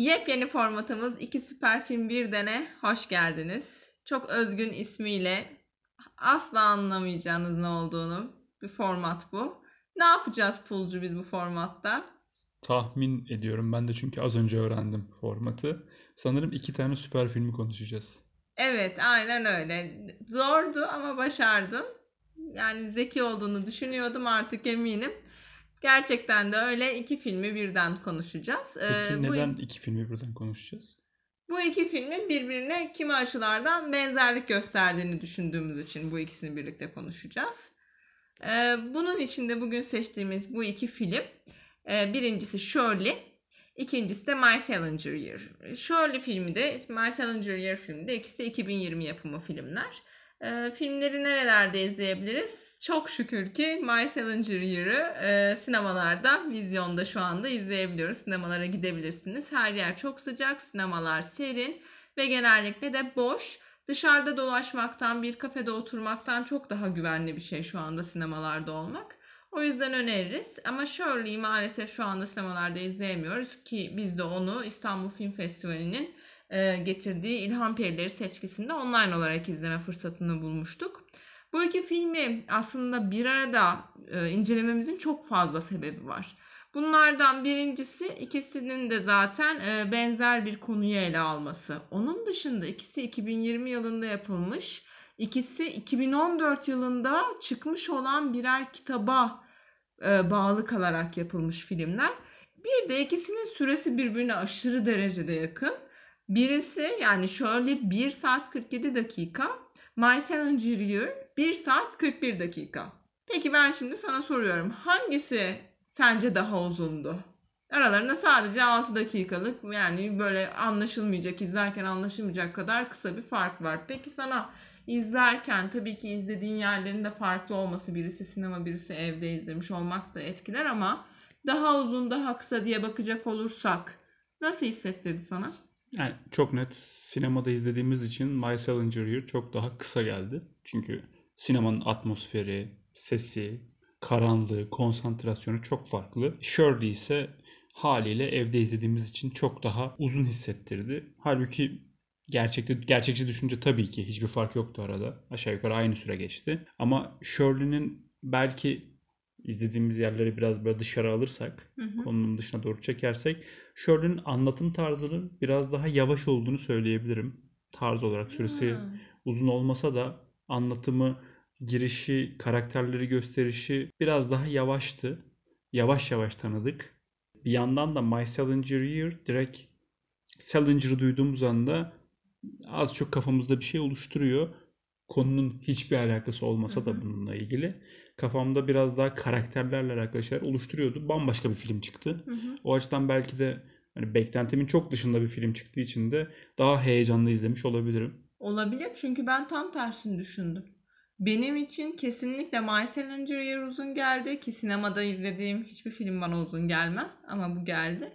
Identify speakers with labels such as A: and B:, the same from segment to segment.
A: Yepyeni formatımız iki süper film bir dene hoş geldiniz. Çok özgün ismiyle asla anlamayacağınız ne olduğunu bir format bu. Ne yapacağız Pulcu biz bu formatta?
B: Tahmin ediyorum ben de çünkü az önce öğrendim formatı. Sanırım iki tane süper filmi konuşacağız.
A: Evet aynen öyle. Zordu ama başardın. Yani zeki olduğunu düşünüyordum artık eminim. Gerçekten de öyle iki filmi birden konuşacağız.
B: Peki
A: Ee, bu-
B: neden iki filmi birden konuşacağız?
A: Bu iki filmin birbirine kimi açılardan benzerlik gösterdiğini düşündüğümüz için bu ikisini birlikte konuşacağız. Ee, bunun için de bugün seçtiğimiz bu iki film e, birincisi Shirley, ikincisi de My Salinger Year. Shirley filmi de My Salinger Year filmi de ikisi de 2020 yapımı filmler. Ee, filmleri nerelerde izleyebiliriz? Çok şükür ki My Salinger Year'ı e, sinemalarda, vizyonda şu anda izleyebiliyoruz. Sinemalara gidebilirsiniz. Her yer çok sıcak, sinemalar serin ve genellikle de boş. Dışarıda dolaşmaktan, bir kafede oturmaktan çok daha güvenli bir şey şu anda sinemalarda olmak. O yüzden öneririz. Ama Shirley'i maalesef şu anda sinemalarda izleyemiyoruz ki biz de onu İstanbul Film Festivali'nin e, getirdiği İlham Perileri seçkisinde online olarak izleme fırsatını bulmuştuk. Bu iki filmi aslında bir arada e, incelememizin çok fazla sebebi var. Bunlardan birincisi ikisinin de zaten e, benzer bir konuyu ele alması. Onun dışında ikisi 2020 yılında yapılmış. İkisi 2014 yılında çıkmış olan birer kitaba e, bağlı kalarak yapılmış filmler. Bir de ikisinin süresi birbirine aşırı derecede yakın. Birisi yani şöyle 1 saat 47 dakika. Salinger Year 1 saat 41 dakika. Peki ben şimdi sana soruyorum. Hangisi sence daha uzundu? Aralarında sadece 6 dakikalık yani böyle anlaşılmayacak, izlerken anlaşılmayacak kadar kısa bir fark var. Peki sana izlerken tabii ki izlediğin yerlerin de farklı olması birisi sinema birisi evde izlemiş olmak da etkiler ama daha uzun daha kısa diye bakacak olursak nasıl hissettirdi sana?
B: Yani çok net sinemada izlediğimiz için My Salinger Year çok daha kısa geldi. Çünkü sinemanın atmosferi, sesi, karanlığı, konsantrasyonu çok farklı. Shirley ise haliyle evde izlediğimiz için çok daha uzun hissettirdi. Halbuki gerçekte gerçekçi düşünce tabii ki hiçbir fark yoktu arada. Aşağı yukarı aynı süre geçti. Ama Shirley'nin belki izlediğimiz yerleri biraz böyle dışarı alırsak,
A: Hı hı.
B: konunun dışına doğru çekersek Shirley'nin anlatım tarzının biraz daha yavaş olduğunu söyleyebilirim. Tarz olarak süresi
A: Hmm.
B: uzun olmasa da anlatımı, girişi, karakterleri gösterişi biraz daha yavaştı. Yavaş yavaş tanıdık. Bir yandan da My Salinger Year direkt Salinger'ı duyduğumuz anda az çok kafamızda bir şey oluşturuyor. Konunun hiçbir alakası olmasa da bununla ilgili. Kafamda biraz daha karakterlerle alakalı şeyler oluşturuyordu. Bambaşka bir film çıktı.
A: Hı hı.
B: O açıdan belki de hani beklentimin çok dışında bir film çıktığı için de daha heyecanlı izlemiş olabilirim.
A: Olabilir çünkü ben tam tersini düşündüm. Benim için kesinlikle My Salinger Year uzun geldi ki sinemada izlediğim hiçbir film bana uzun gelmez ama bu geldi.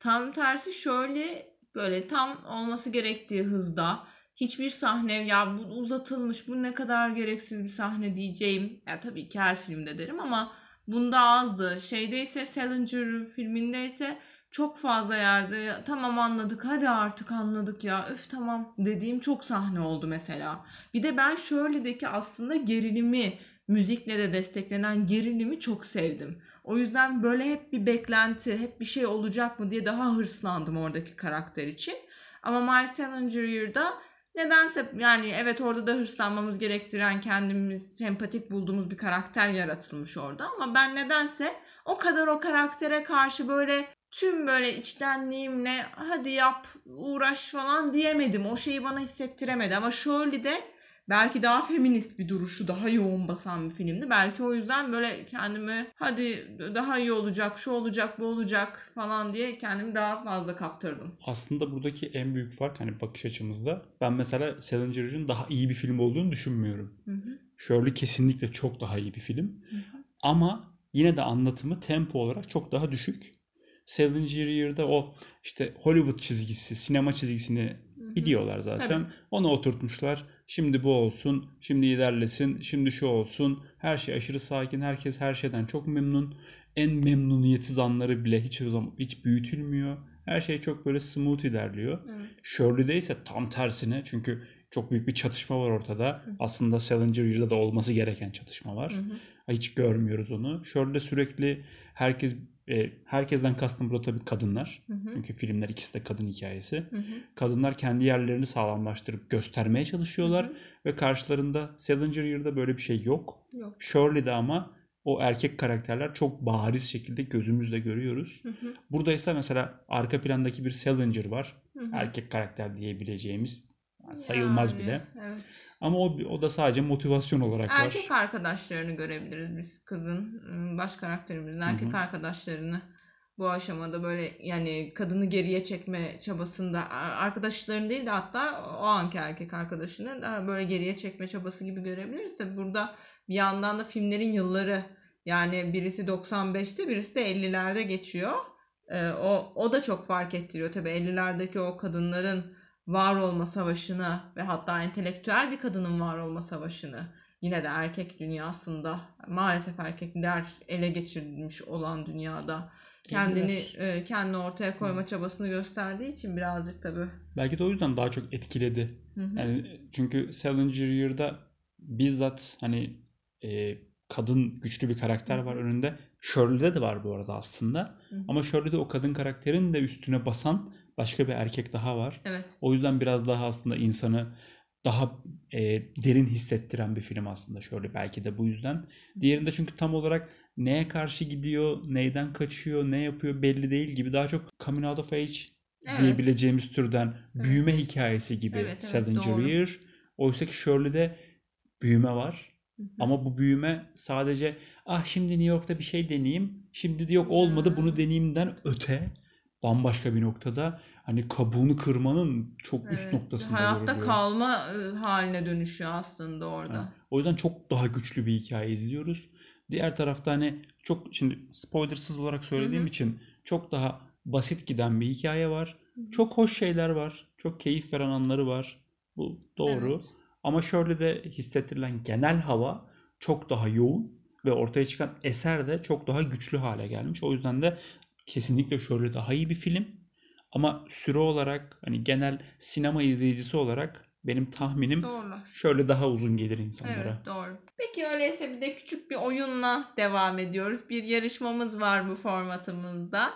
A: Tam tersi şöyle böyle tam olması gerektiği hızda hiçbir sahne ya bu uzatılmış bu ne kadar gereksiz bir sahne diyeceğim. Ya tabii ki her filmde derim ama bunda azdı. Şeydeyse Salinger filmindeyse çok fazla yerde "Ya tamam anladık hadi artık anladık ya öf tamam dediğim çok sahne oldu mesela. Bir de ben Shirley'deki aslında gerilimi müzikle de desteklenen gerilimi çok sevdim. O yüzden böyle hep bir beklenti, hep bir şey olacak mı diye daha hırslandım oradaki karakter için. Ama My Salinger Year'da nedense yani evet orada da hırslanmamız gerektiren kendimiz sempatik bulduğumuz bir karakter yaratılmış orada. Ama ben nedense o kadar o karaktere karşı böyle tüm böyle içtenliğimle hadi yap uğraş falan diyemedim. O şeyi bana hissettiremedi ama şöyle de belki daha feminist bir duruşu daha yoğun basan bir filmdi. Belki o yüzden böyle kendimi hadi daha iyi olacak, şu olacak, bu olacak falan diye kendimi daha fazla kaptırdım.
B: Aslında buradaki en büyük fark hani bakış açımızda ben mesela Salinger Year'ın daha iyi bir film olduğunu düşünmüyorum.
A: Hı hı.
B: Shirley kesinlikle çok daha iyi bir film.
A: Hı hı.
B: Ama yine de anlatımı tempo olarak çok daha düşük. Salinger Year'da o işte Hollywood çizgisi, sinema çizgisini
A: Hı hı.
B: biliyorlar zaten.
A: Tabii.
B: Onu oturtmuşlar. Şimdi bu olsun, şimdi ilerlesin, şimdi şu olsun. Her şey aşırı sakin, herkes her şeyden çok memnun. En memnuniyetsiz anları bile hiç zaman hiç büyütülmüyor. Her şey çok böyle smooth ilerliyor.
A: Evet.
B: Shirley'de ise tam tersine çünkü çok büyük bir çatışma var ortada. Aslında Salinger Year'da da olması gereken çatışma var.
A: Hı hı.
B: Hiç görmüyoruz onu. Shirley'de sürekli herkes e, herkesten kastım burada tabii kadınlar.
A: Hı hı.
B: Çünkü filmler ikisi de kadın hikayesi.
A: Hı hı.
B: Kadınlar kendi yerlerini sağlamlaştırıp göstermeye çalışıyorlar
A: Hı hı.
B: ve karşılarında Salinger Year'da böyle bir şey yok.
A: Yok.
B: Shirley'de ama o erkek karakterler çok bariz şekilde gözümüzle görüyoruz.
A: Hı hı.
B: Burada ise mesela arka plandaki bir Salinger var.
A: Hı hı.
B: Erkek karakter diyebileceğimiz yani sayılmaz
A: Yani,
B: bile.
A: Evet.
B: Ama o o da sadece motivasyon olarak var.
A: Erkek arkadaşlarını görebiliriz biz kızın ım, baş karakterimizin erkek
B: hı.
A: arkadaşlarını bu aşamada böyle yani kadını geriye çekme çabasında a- arkadaşlarını değil de hatta o anki erkek arkadaşını daha böyle geriye çekme çabası gibi görebiliriz. Tabii burada bir yandan da filmlerin yılları yani birisi 95'te birisi de 50'lerde geçiyor. Ee, o o da çok fark ettiriyor tabii 50'lerdeki o kadınların var olma savaşını ve hatta entelektüel bir kadının var olma savaşını yine de erkek dünyasında maalesef erkekler ele geçirilmiş olan dünyada kendini e, kendini ortaya koyma çabasını gösterdiği için birazcık tabii.
B: Belki de o yüzden daha çok etkiledi.
A: Hı hı.
B: Yani çünkü Salinger Year'da bizzat hani e, kadın güçlü bir karakter var önünde. Shirley'de de var bu arada aslında.
A: Hı hı.
B: Ama Shirley'de o kadın karakterin de üstüne basan başka bir erkek daha var.
A: Evet.
B: O yüzden biraz daha aslında insanı daha e, derin hissettiren bir film aslında şöyle belki de bu yüzden. Diğerinde çünkü tam olarak neye karşı gidiyor, neyden kaçıyor, ne yapıyor belli değil gibi daha çok coming out of age
A: Evet.
B: diyebileceğimiz türden büyüme hikayesi gibi
A: Evet, evet,
B: Salinger. Year. Oysa ki Shirley'de büyüme var.
A: Hı hı.
B: Ama bu büyüme sadece ah şimdi New York'ta bir şey deneyeyim. Şimdi de yok olmadı bunu deneyimden öte bambaşka bir noktada hani kabuğunu kırmanın çok üst
A: Evet.
B: noktasında
A: Hayatta
B: görülüyor.
A: kalma haline dönüşüyor aslında orada.
B: Ha. O yüzden çok daha güçlü bir hikaye izliyoruz. Diğer tarafta hani çok şimdi spoilersız olarak söylediğim
A: Hı hı.
B: için çok daha basit giden bir hikaye var.
A: Hı hı.
B: Çok hoş şeyler var. Çok keyif veren anları var. Bu doğru.
A: Evet.
B: Ama şöyle de hissettirilen genel hava çok daha yoğun ve ortaya çıkan eser de çok daha güçlü hale gelmiş. O yüzden de kesinlikle şöyle daha iyi bir film. Ama süre olarak hani genel sinema izleyicisi olarak benim tahminim
A: Zorlar.
B: şöyle daha uzun gelir insanlara.
A: Evet doğru. Peki öyleyse bir de küçük bir oyunla devam ediyoruz. Bir yarışmamız var bu formatımızda.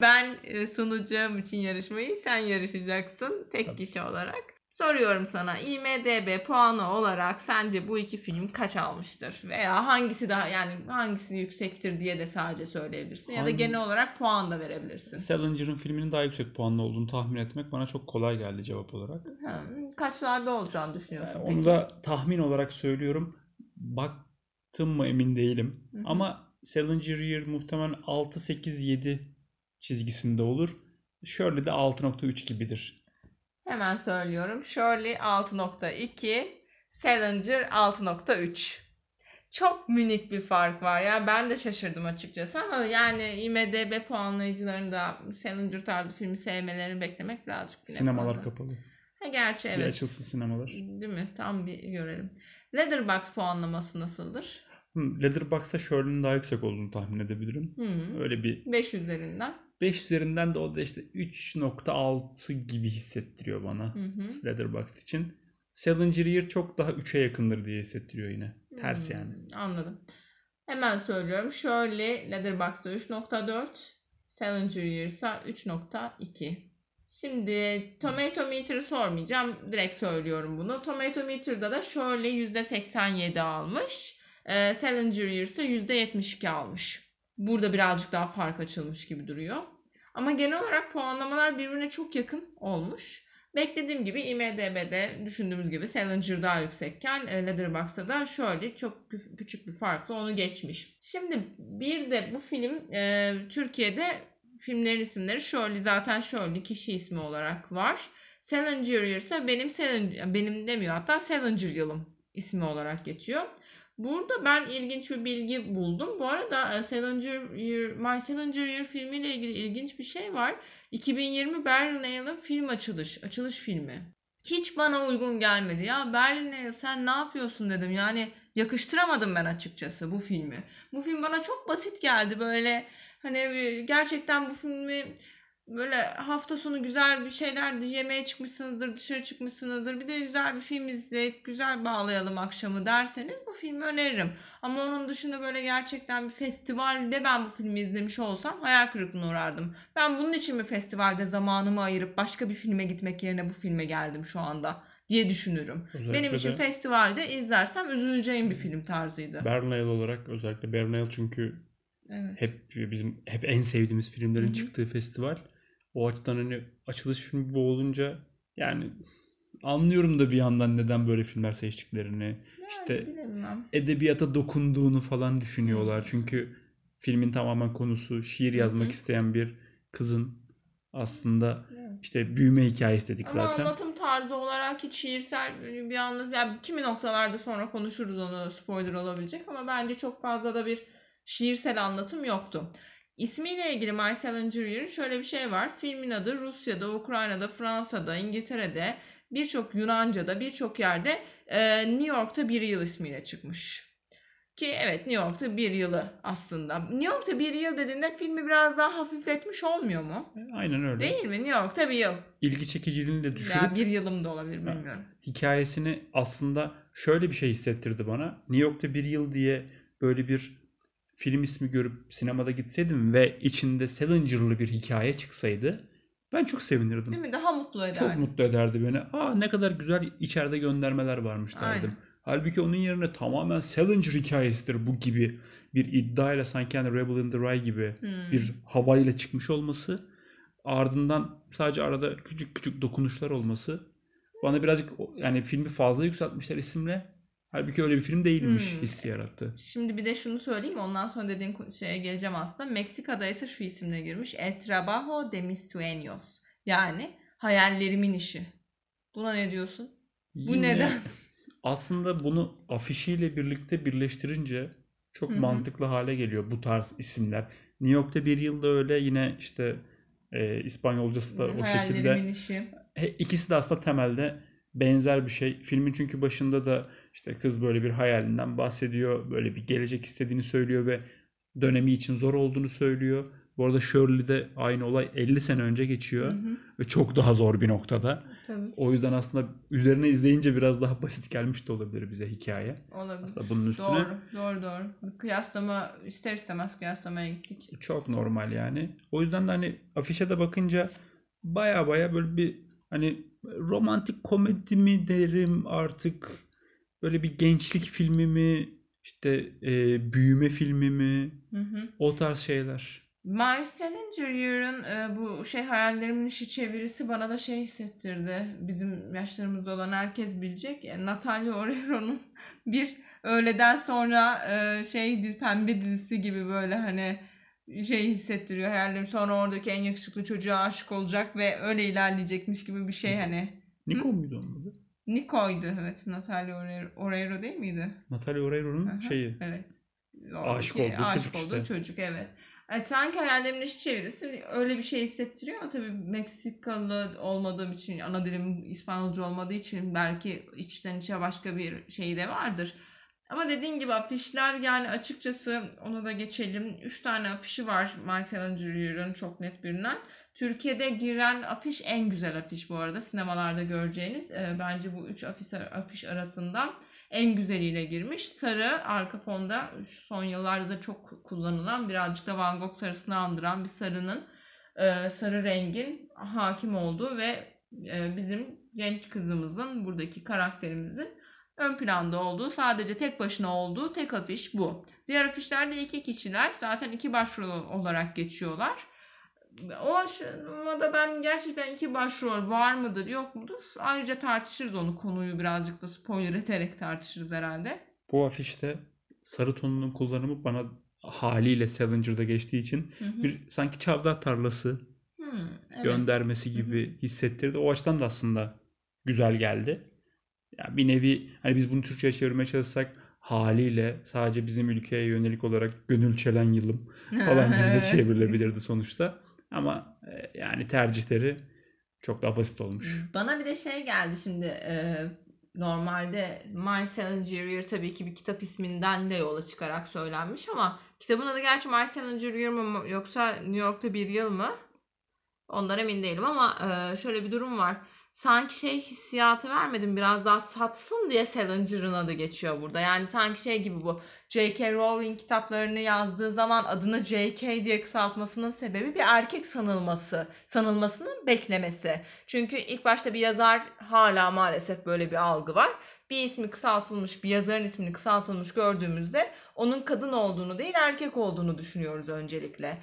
A: Ben e, sunacağım için yarışmayı sen yarışacaksın tek
B: Tabii.
A: kişi olarak. Soruyorum sana IMDB puanı olarak sence bu iki film kaç almıştır? Veya hangisi daha yani hangisi yüksektir diye de sadece söyleyebilirsin. Ya da
B: Hangi-
A: genel olarak puan da verebilirsin.
B: Salinger'ın filminin daha yüksek puanlı olduğunu tahmin etmek bana çok kolay geldi cevap olarak.
A: Ha, kaçlarda olacağını düşünüyorsun
B: Ee,
A: peki?
B: Onu da tahmin olarak söylüyorum. Baktım mı emin değilim.
A: Hı hı.
B: Ama Salinger Year muhtemelen 6-8-7 çizgisinde olur. Shirley de 6.3 gibidir.
A: Hemen söylüyorum. Shirley 6.2, Salinger 6.3. Çok minik bir fark var ya. Ben de şaşırdım açıkçası ama yani IMDB puanlayıcılarında Salinger tarzı filmi sevmelerini beklemek birazcık yine
B: Sinemalar
A: fazla.
B: kapalı.
A: Ha, gerçi
B: Bir
A: evet.
B: açılsın sinemalar.
A: Değil mi? Tam bir görelim. Letterboxd puanlaması nasıldır?
B: Hmm, Letterboxd'da Shirley'nin daha yüksek olduğunu tahmin edebilirim.
A: Hmm.
B: Öyle bir
A: 5 üzerinden.
B: 5 üzerinden de o da işte 3.6 gibi hissettiriyor bana.
A: Hı hı.
B: Letterboxd için. Salinger Year çok daha 3'e yakındır diye hissettiriyor yine. Ters
A: Hmm,
B: yani.
A: Anladım. Hemen söylüyorum. Shirley Letterboxd'da 3.4, Salinger Year ise 3.2. Şimdi Tomato Meter'ı sormayacağım. Direkt söylüyorum bunu. Tomato Meter'da da Shirley %87 almış. Ee, Salinger Year ise %72 almış. Burada birazcık daha fark açılmış gibi duruyor. Ama genel olarak puanlamalar birbirine çok yakın olmuş. Beklediğim gibi IMDB'de düşündüğümüz gibi Salinger daha yüksekken e, Letterboxd'da da şöyle çok kü- küçük bir farkla onu geçmiş. Şimdi bir de bu film e, Türkiye'de filmlerin isimleri Shirley zaten Shirley kişi ismi olarak var. Salinger ise benim Salinger, benim demiyor hatta Salinger yılım ismi olarak geçiyor. Burada ben ilginç bir bilgi buldum. Bu arada e, Salinger Year, My Salinger Year filmiyle ilgili ilginç bir şey var. 2020 Berlinale'ın film açılış, açılış filmi. Hiç bana uygun gelmedi ya. Berlinale sen ne yapıyorsun dedim. Yani yakıştıramadım ben açıkçası bu filmi. Bu film bana çok basit geldi böyle hani e, gerçekten bu filmi böyle hafta sonu güzel bir şeyler yemeğe çıkmışsınızdır, dışarı çıkmışsınızdır. Bir de güzel bir film izleyip güzel bağlayalım akşamı derseniz bu filmi öneririm. Ama onun dışında böyle gerçekten bir festivalde ben bu filmi izlemiş olsam hayal kırıklığına uğrardım. Ben bunun için mi festivalde zamanımı ayırıp başka bir filme gitmek yerine bu filme geldim şu anda diye düşünürüm.
B: Özellikle
A: Benim için
B: de
A: festivalde izlersem üzüleceğim bir film tarzıydı.
B: Bernal olarak özellikle Bernal çünkü
A: Evet.
B: hep bizim hep en sevdiğimiz filmlerin
A: Hı hı.
B: çıktığı festival. O açıdan hani açılış filmi bu olunca yani anlıyorum da bir yandan neden böyle filmler seçtiklerini. işte
A: Bilemem.
B: edebiyata dokunduğunu falan düşünüyorlar. Çünkü filmin tamamen konusu şiir yazmak
A: hı.
B: isteyen bir kızın aslında
A: Evet.
B: işte büyüme hikayesi dedik
A: Ama
B: zaten.
A: anlatım tarzı olarak hiç şiirsel bir anlatım. Yani kimi noktalarda sonra konuşuruz onu spoiler olabilecek ama bence çok fazla da bir şiirsel anlatım yoktu. İsmiyle ilgili My Salinger Year'ın şöyle bir şey var. Filmin adı Rusya'da, Ukrayna'da, Fransa'da, İngiltere'de, birçok Yunanca'da, birçok yerde e, New York'ta bir yıl ismiyle çıkmış. Ki evet New York'ta bir yılı aslında. New York'ta bir yıl dediğinde filmi biraz daha hafifletmiş olmuyor mu?
B: Aynen öyle.
A: Değil mi? New York'ta bir yıl.
B: İlgi çekiciliğini de düşürüp
A: Ya bir yılım da olabilir bilmiyorum.
B: hikayesini aslında şöyle bir şey hissettirdi bana. New York'ta bir yıl diye böyle bir film ismi görüp sinemada gitseydim ve içinde Salinger'lı bir hikaye çıksaydı ben çok sevinirdim.
A: Değil mi? Daha mutlu eder.
B: Çok mutlu ederdi beni. Aa ne kadar güzel içeride göndermeler varmış derdim.
A: Aynen.
B: Halbuki onun yerine tamamen Salinger hikayesidir bu gibi bir iddiayla sanki hani Rebel in the Rye gibi
A: Hmm.
B: bir havayla çıkmış olması ardından sadece arada küçük küçük dokunuşlar olması bana birazcık yani filmi fazla yükseltmişler isimle. Halbuki öyle bir film değilmiş
A: Hmm.
B: hissi yarattı.
A: Şimdi bir de şunu söyleyeyim ondan sonra dediğin şeye geleceğim aslında. Meksika'da ise şu isimle girmiş. El trabajo de mis sueños. Yani hayallerimin işi. Buna ne diyorsun? Bu
B: Yine
A: neden?
B: Aslında bunu afişiyle birlikte birleştirince çok
A: Hı hı.
B: mantıklı hale geliyor bu tarz isimler. New York'ta bir yılda öyle yine işte e, İspanyolcası da o şekilde.
A: hayallerimin işi.
B: He, ikisi de aslında temelde benzer bir şey. Filmin çünkü başında da işte kız böyle bir hayalinden bahsediyor. Böyle bir gelecek istediğini söylüyor ve dönemi için zor olduğunu söylüyor. Bu arada Shirley'de aynı olay 50 sene önce geçiyor
A: Hı hı,
B: ve çok daha zor bir noktada.
A: Tabii
B: O yüzden aslında üzerine izleyince biraz daha basit gelmiş de olabilir bize hikaye.
A: olabilir.
B: Aslında bunun üstüne
A: Doğru, doğru, doğru. Kıyaslama ister istemez kıyaslamaya gittik.
B: çok normal yani. O yüzden de hani afişe de bakınca baya baya böyle bir hani romantik komedi mi derim artık böyle bir gençlik filmi mi işte e, büyüme filmi mi
A: Hı hı.
B: o tarz şeyler.
A: My Salinger Year'ın e, bu şey hayallerimin işi çevirisi bana da şey hissettirdi. Bizim yaşlarımızda olan herkes bilecek. E, Natalia Oreiro'nun bir öğleden sonra e, şey pembe dizisi gibi böyle hani şey hissettiriyor hayallerim. Sonra oradaki en yakışıklı çocuğa aşık olacak ve öyle ilerleyecekmiş gibi bir şey hani.
B: Nico muydu onun adı?
A: Nico'ydu evet. Natalia Oreiro, değil miydi?
B: Natalia Oreiro'nun şeyi.
A: Evet.
B: Aşık
A: Oradaki
B: olduğu
A: aşık
B: çocuk
A: olduğu
B: işte.
A: çocuk evet. Yani sanki hayallerimin iş çevirisi öyle bir şey hissettiriyor ama tabii Meksikalı olmadığım için, ana dilim İspanyolca olmadığı için belki içten içe başka bir şey de vardır. Ama dediğin gibi afişler yani açıkçası onu da geçelim. 3 tane afişi var My Salinger Year'ın çok net bilinen. Türkiye'de giren afiş en güzel afiş bu arada sinemalarda göreceğiniz. Ee, bence bu 3 afiş, afiş arasından en güzeliyle girmiş. Sarı arka fonda şu son yıllarda da çok kullanılan birazcık da Van Gogh sarısını andıran bir sarının e, sarı rengin hakim olduğu ve e, bizim genç kızımızın buradaki karakterimizin ön planda olduğu sadece tek başına olduğu tek afiş bu. Diğer afişlerde iki kişiler zaten iki başrol olarak geçiyorlar. O aşamada ben gerçekten iki başrol var mıdır yok mudur? Ayrıca tartışırız onu konuyu birazcık da spoiler ederek tartışırız herhalde.
B: Bu afişte sarı tonunun kullanımı bana haliyle Salinger'da geçtiği için
A: Hı hı.
B: bir sanki çavdar tarlası
A: Hmm, evet.
B: göndermesi gibi hissettirdi. O açıdan da aslında güzel geldi. Ya bir nevi hani biz bunu Türkçe'ye çevirmeye çalışsak haliyle sadece bizim ülkeye yönelik olarak gönül çelen yılım falan gibi de çevrilebilirdi sonuçta. Ama e, yani tercihleri çok daha basit olmuş.
A: Bana bir de şey geldi şimdi e, normalde Salinger Year tabii ki bir kitap isminden de yola çıkarak söylenmiş ama kitabın adı gerçi Salinger Year mı yoksa New York'ta bir yıl mı? Ondan emin değilim ama e, şöyle bir durum var. Sanki şey hissiyatı vermedim biraz daha satsın diye Salinger'ın adı geçiyor burada. Yani sanki şey gibi bu J.K. Rowling kitaplarını yazdığı zaman adını J.K. diye kısaltmasının sebebi bir erkek sanılması, sanılmasını beklemesi. Çünkü ilk başta bir yazar hala maalesef böyle bir algı var. Bir ismi kısaltılmış, bir yazarın ismini kısaltılmış gördüğümüzde onun kadın olduğunu değil erkek olduğunu düşünüyoruz öncelikle.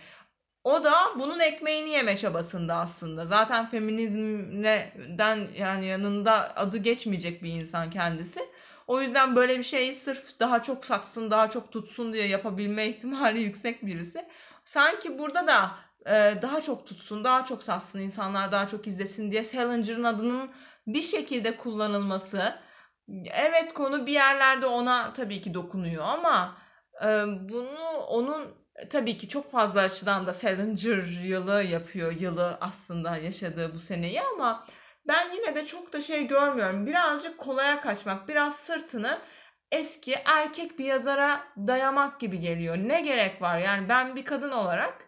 A: O da bunun ekmeğini yeme çabasında aslında. Zaten feminizmden yani yanında adı geçmeyecek bir insan kendisi. O yüzden böyle bir şeyi sırf daha çok satsın, daha çok tutsun diye yapabilme ihtimali yüksek birisi. Sanki burada da e, daha çok tutsun, daha çok satsın, insanlar daha çok izlesin diye Salinger'ın adının bir şekilde kullanılması. Evet konu bir yerlerde ona tabii ki dokunuyor ama e, bunu onun tabii ki çok fazla açıdan da Salinger yılı yapıyor yılı aslında yaşadığı bu seneyi ama ben yine de çok da şey görmüyorum. Birazcık kolaya kaçmak, biraz sırtını eski erkek bir yazara dayamak gibi geliyor. Ne gerek var? Yani ben bir kadın olarak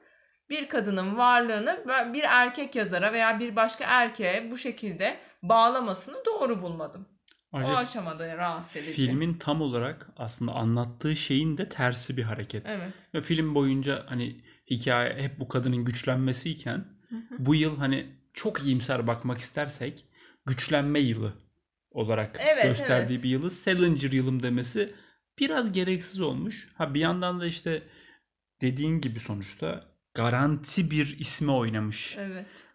A: bir kadının varlığını bir erkek yazara veya bir başka erkeğe bu şekilde bağlamasını doğru bulmadım.
B: Ayrıca
A: o aşamada rahatsız edici.
B: Filmin tam olarak aslında anlattığı şeyin de tersi bir hareket.
A: Evet.
B: Ve film boyunca hani hikaye hep bu kadının güçlenmesiyken bu yıl hani çok iyimser bakmak istersek güçlenme yılı olarak
A: Evet,
B: gösterdiği
A: evet.
B: bir yılı Salinger yılım demesi biraz gereksiz olmuş. Ha bir yandan da işte dediğin gibi sonuçta garanti bir isme oynamış.
A: Evet.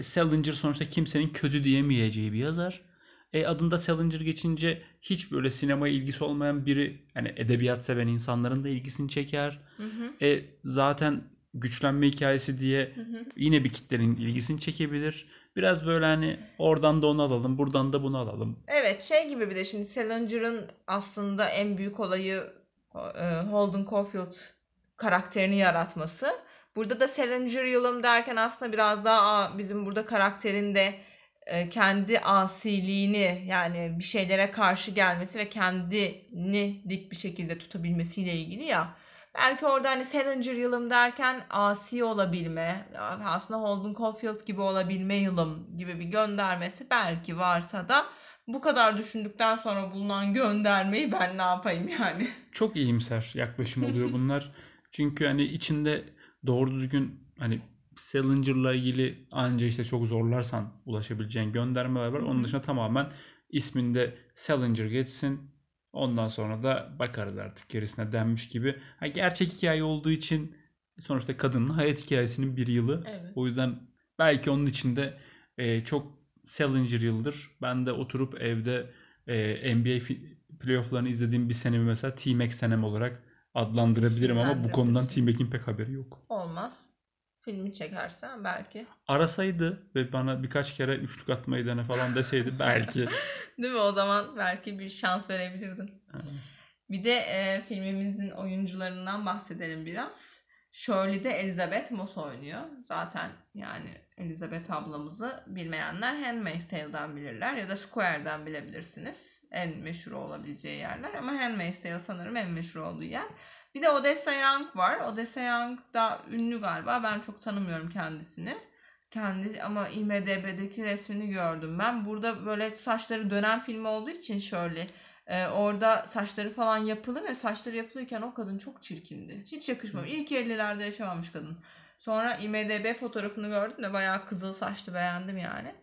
B: Salinger sonuçta kimsenin kötü diyemeyeceği bir yazar. E adında Salinger geçince hiç böyle sinemaya ilgisi olmayan biri hani edebiyat seven insanların da ilgisini çeker.
A: Hı hı.
B: E zaten güçlenme hikayesi diye
A: Hı hı.
B: yine bir kitlenin ilgisini çekebilir. Biraz böyle hani oradan da onu alalım, buradan da bunu alalım.
A: Evet şey gibi bir de şimdi Salinger'ın aslında en büyük olayı e, Holden Caulfield karakterini yaratması. Burada da Salinger yılım derken aslında biraz daha bizim burada karakterin de e, kendi asiliğini yani bir şeylere karşı gelmesi ve kendini dik bir şekilde tutabilmesiyle ilgili ya. Belki orada hani Salinger yılım derken asi olabilme, aslında Holden Caulfield gibi olabilme yılım gibi bir göndermesi belki varsa da bu kadar düşündükten sonra bulunan göndermeyi ben ne yapayım yani?
B: Çok iyimser yaklaşım oluyor bunlar. Çünkü hani içinde doğru düzgün hani Salinger'la ilgili anca işte çok zorlarsan ulaşabileceğin göndermeler var. Onun dışında tamamen isminde Salinger geçsin. Ondan sonra da bakarız artık gerisine denmiş gibi. Ha, gerçek hikaye olduğu için sonuçta kadının hayat hikayesinin bir yılı.
A: Evet.
B: O yüzden belki onun içinde e, çok Salinger yıldır. Ben de oturup evde e, NBA playofflarını izlediğim bir senemi mesela T-Mac senem olarak adlandırabilirim ama bu konudan T-Mac'in pek haberi yok.
A: Olmaz. Filmi çekersen belki.
B: Arasaydı ve bana birkaç kere üçlük atmayı dene falan deseydi belki.
A: Değil mi? O zaman belki bir şans verebilirdin. Bir de e, filmimizin oyuncularından bahsedelim biraz. Shirley'de Elizabeth Moss oynuyor. Zaten yani Elizabeth ablamızı bilmeyenler Handmaid's Tale'dan bilirler ya da Square'dan bilebilirsiniz. En meşhur olabileceği yerler ama Handmaid's Tale sanırım en meşhur olduğu yer. Bir de Odessa Young var. Odessa Young da ünlü galiba. Ben çok tanımıyorum kendisini. Kendi ama IMDB'deki resmini gördüm ben. Burada böyle saçları dönen filmi olduğu için şöyle e, orada saçları falan yapılı ve saçları yapılırken o kadın çok çirkindi. Hiç yakışmamış. İlk 50'lerde yaşamamış kadın. Sonra IMDB fotoğrafını gördüm de bayağı kızıl saçlı beğendim yani.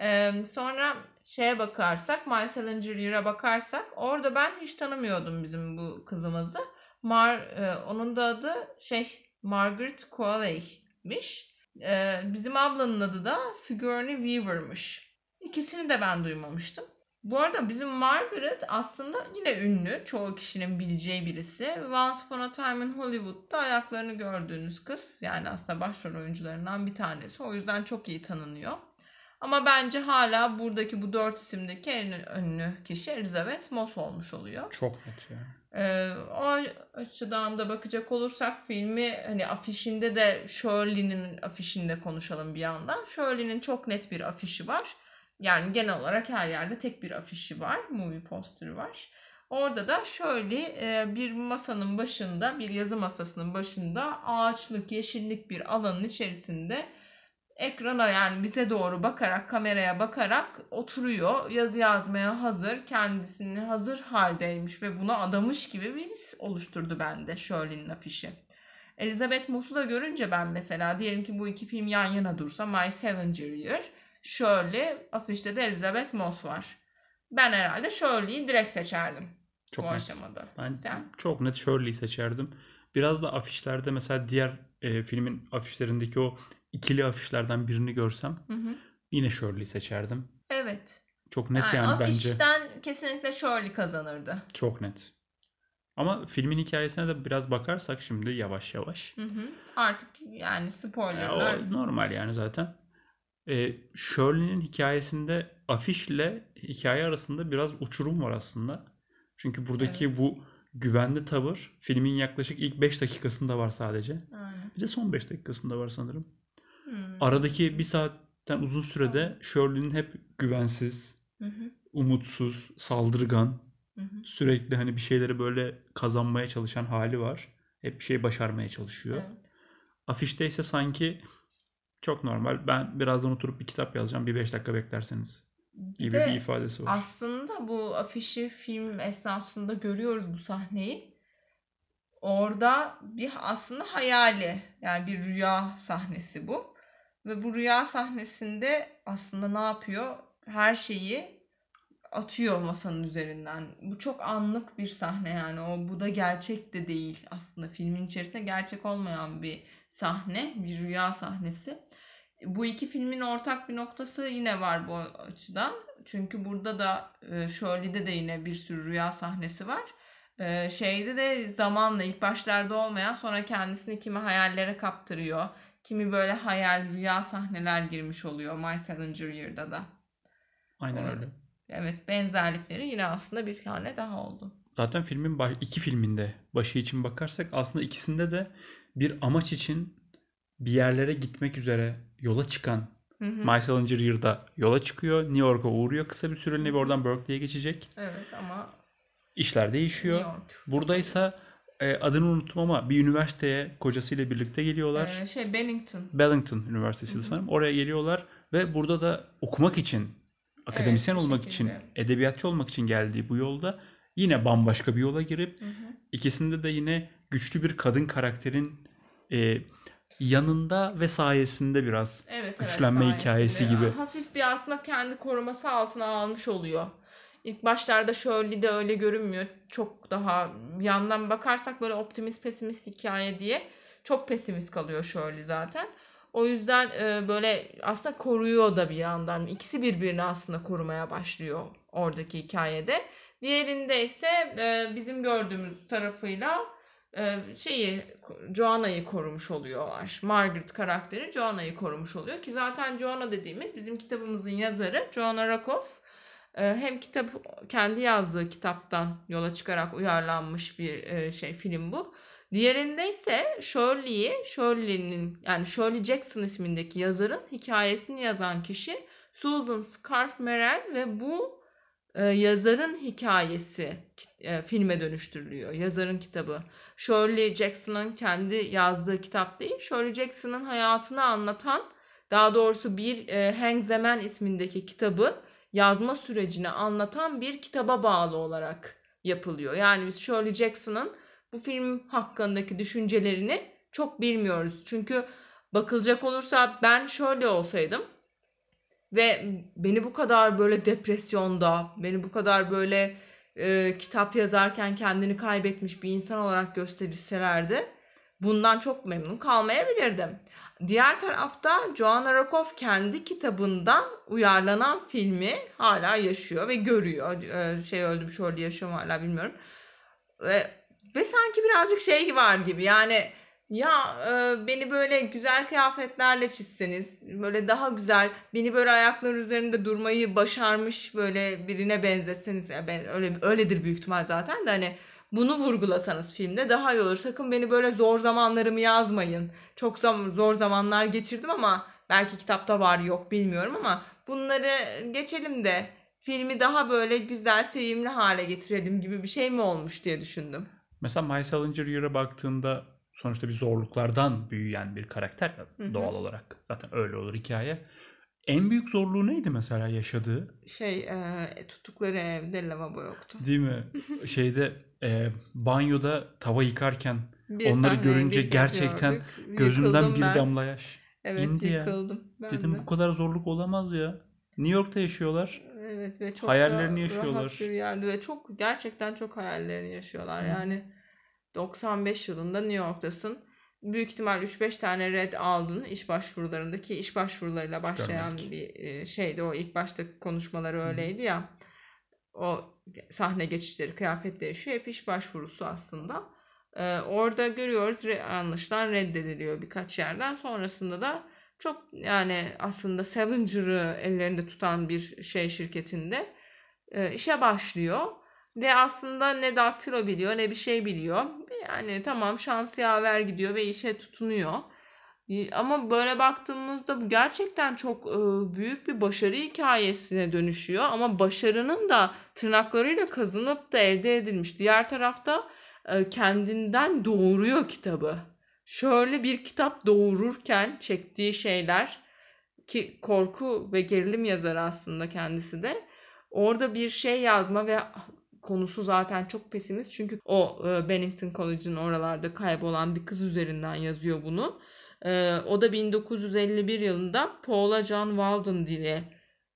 A: E, sonra şeye bakarsak My Salinger Year'a bakarsak orada ben hiç tanımıyordum bizim bu kızımızı. Mar, e, onun da adı şey Margaret Qualley'miş. E, bizim ablanın adı da Sigourney Weaver'mış. İkisini de ben duymamıştım. Bu arada bizim Margaret aslında yine ünlü. Çoğu kişinin bileceği birisi. Once Upon a Time in Hollywood'da ayaklarını gördüğünüz kız. Yani aslında başrol oyuncularından bir tanesi. O yüzden çok iyi tanınıyor. Ama bence hala buradaki bu dört isimdeki en ünlü kişi Elizabeth Moss olmuş oluyor.
B: Çok net yani.
A: Ee, o açıdan da bakacak olursak filmi hani afişinde de Shirley'nin afişinde konuşalım bir yandan. Shirley'nin çok net bir afişi var. Yani genel olarak her yerde tek bir afişi var. Movie poster'ı var. Orada da şöyle e, bir masanın başında, bir yazı masasının başında ağaçlık, yeşillik bir alanın içerisinde ekrana yani bize doğru bakarak kameraya bakarak oturuyor. Yazı yazmaya hazır. Kendisini hazır haldeymiş ve buna adamış gibi bir his oluşturdu bende Shirley'nin afişi. Elizabeth Moss'u da görünce ben mesela diyelim ki bu iki film yan yana dursa My Salinger Year, Shirley, afişte de Elizabeth Moss var. Ben herhalde Shirley'i direkt seçerdim
B: Çok
A: bu
B: net.
A: aşamada.
B: Ben
A: Sen?
B: çok net Shirley'i seçerdim. Biraz da afişlerde mesela diğer e, filmin afişlerindeki o ikili afişlerden birini görsem
A: Hı hı.
B: yine Shirley'i seçerdim.
A: Evet.
B: Çok net
A: Yani,
B: yani, bence.
A: afişten kesinlikle Shirley kazanırdı.
B: Çok net. Ama filmin hikayesine de biraz bakarsak şimdi yavaş yavaş.
A: Hı hı. Artık yani
B: Ya
A: spoilerlar.
B: o normal yani zaten. Ee, Shirley'nin hikayesinde afişle hikaye arasında biraz uçurum var aslında. Çünkü buradaki bu güvenli tavır filmin yaklaşık ilk 5 dakikasında var sadece.
A: Aynen.
B: Bir de son 5 dakikasında var sanırım.
A: Hmm.
B: Aradaki bir saatten uzun sürede Shirley'nin hep güvensiz,
A: Hı hı.
B: umutsuz, saldırgan,
A: Hı hı.
B: sürekli hani bir şeyleri böyle kazanmaya çalışan hali var. Hep bir şey başarmaya çalışıyor.
A: Evet.
B: Afişte ise sanki çok normal. Ben birazdan oturup bir kitap yazacağım. Bir 5 dakika beklerseniz gibi
A: de
B: bir ifadesi var.
A: Aslında bu afişi film esnasında görüyoruz bu sahneyi. Orada bir aslında hayali yani bir rüya sahnesi bu. Ve bu rüya sahnesinde aslında ne yapıyor? Her şeyi atıyor masanın üzerinden. Bu çok anlık bir sahne yani. O bu da gerçek de değil aslında filmin içerisinde gerçek olmayan bir sahne, bir rüya sahnesi. Bu iki filmin ortak bir noktası yine var bu açıdan. Çünkü burada da e, Shirley'de de yine bir sürü rüya sahnesi var. E, şeyde de zamanla ilk başlarda olmayan sonra kendisini kimi hayallere kaptırıyor. Kimi böyle hayal rüya sahneler girmiş oluyor My Salinger Year'da da.
B: Aynen öyle.
A: Evet benzerlikleri yine aslında bir tane daha oldu.
B: Zaten filmin baş, iki filminde başı için bakarsak aslında ikisinde de bir amaç için bir yerlere gitmek üzere yola çıkan
A: Hı hı.
B: My Salinger Year'da yola çıkıyor. New York'a uğruyor kısa bir süreliğine ve oradan Berkeley'e geçecek.
A: Evet ama
B: İşler değişiyor. Buradaysa e, adını unuttum ama bir üniversiteye kocasıyla birlikte geliyorlar.
A: Ee, şey Bennington.
B: Bellington Üniversitesi sanırım. Oraya geliyorlar ve burada da okumak için, akademisyen
A: bu
B: olmak
A: şekilde.
B: için, edebiyatçı olmak için geldiği bu yolda yine bambaşka bir yola girip
A: Hı hı.
B: ikisinde de yine güçlü bir kadın karakterin e, yanında ve sayesinde biraz
A: Evet,
B: Güçlenme
A: evet,
B: hikayesi
A: sayesinde.
B: gibi.
A: Hafif bir aslında kendi koruması altına almış oluyor. İlk başlarda Shirley de öyle görünmüyor. Çok daha yandan bakarsak böyle optimist pesimist hikaye diye çok pesimist kalıyor Shirley zaten. O yüzden e, böyle aslında koruyor da bir yandan. İkisi birbirini aslında korumaya başlıyor oradaki hikayede. Diğerinde ise e, bizim gördüğümüz tarafıyla e, şeyi Joanna'yı korumuş oluyorlar. Margaret karakteri Joanna'yı korumuş oluyor ki zaten Joanna dediğimiz bizim kitabımızın yazarı Joanna Rakoff hem kitap kendi yazdığı kitaptan yola çıkarak uyarlanmış bir e, şey film bu. Diğerinde ise Shirley'i, Shirley'nin yani Shirley Jackson ismindeki yazarın hikayesini yazan kişi Susan Scarf Merrill ve bu e, yazarın hikayesi e, filme dönüştürülüyor. Yazarın kitabı. Shirley Jackson'ın kendi yazdığı kitap değil. Shirley Jackson'ın hayatını anlatan daha doğrusu bir e, Hang Zemen ismindeki kitabı yazma sürecini anlatan bir kitaba bağlı olarak yapılıyor. Yani biz Shirley Jackson'ın bu film hakkındaki düşüncelerini çok bilmiyoruz. Çünkü bakılacak olursa ben şöyle olsaydım ve beni bu kadar böyle depresyonda, beni bu kadar böyle e, kitap yazarken kendini kaybetmiş bir insan olarak gösterilselerdi bundan çok memnun kalmayabilirdim. Diğer tarafta Joanna Rakoff kendi kitabından uyarlanan filmi hala yaşıyor ve görüyor. Şey öldüm şöyle yaşıyor mu hala bilmiyorum. Ve, ve sanki birazcık şey var gibi yani ya e, beni böyle güzel kıyafetlerle çizseniz böyle daha güzel beni böyle ayaklar üzerinde durmayı başarmış böyle birine benzetseniz ya ben öyle öyledir büyük ihtimal zaten de hani bunu vurgulasanız filmde daha iyi olur. Sakın beni böyle zor zamanlarımı yazmayın. Çok zam- zor zamanlar geçirdim ama belki kitapta var yok bilmiyorum ama bunları geçelim de filmi daha böyle güzel, sevimli hale getirelim gibi bir şey mi olmuş diye düşündüm.
B: Mesela My Salinger Year'a baktığında sonuçta bir zorluklardan büyüyen bir karakter
A: Hı hı.
B: doğal olarak. Zaten öyle olur hikaye. En büyük zorluğu neydi mesela yaşadığı?
A: Şey e, tuttukları evde lavabo yoktu.
B: Değil mi? Şeyde e, banyoda tava yıkarken
A: Bir
B: onları görünce gerçekten gözümden bir
A: ben.
B: damla yaş.
A: Evet
B: indi ya.
A: yıkıldım ben
B: Dedim
A: de.
B: bu kadar zorluk olamaz ya. New York'ta yaşıyorlar.
A: Evet ve çok
B: Hayallerini
A: da
B: yaşıyorlar.
A: rahat bir yerde ve çok gerçekten çok hayallerini yaşıyorlar. Yani 95 yılında New York'tasın. Büyük ihtimal 3-5 tane red aldın iş başvurularındaki iş başvurularıyla başlayan
B: Görmedik.
A: bir e, şeydi. O ilk başta konuşmaları öyleydi ya. O sahne geçişleri, kıyafet değişiyor. Hep iş başvurusu aslında. Ee, orada görüyoruz re- anlaşılan reddediliyor birkaç yerden. Sonrasında da çok yani aslında Salinger'ı ellerinde tutan bir şey şirketinde e, işe başlıyor. Ve aslında ne daktilo biliyor ne bir şey biliyor. Yani tamam şans yaver gidiyor ve işe tutunuyor. Ama böyle baktığımızda bu gerçekten çok büyük bir başarı hikayesine dönüşüyor. Ama başarının da tırnaklarıyla kazanıp da elde edilmiş. Diğer tarafta kendinden doğuruyor kitabı. Şöyle bir kitap doğururken çektiği şeyler ki korku ve gerilim yazarı aslında kendisi de orada bir şey yazma ve konusu zaten çok pesimist çünkü o Bennington College'ın oralarda kaybolan bir kız üzerinden yazıyor bunu. E, o da 1951 yılında Paula John Walden diye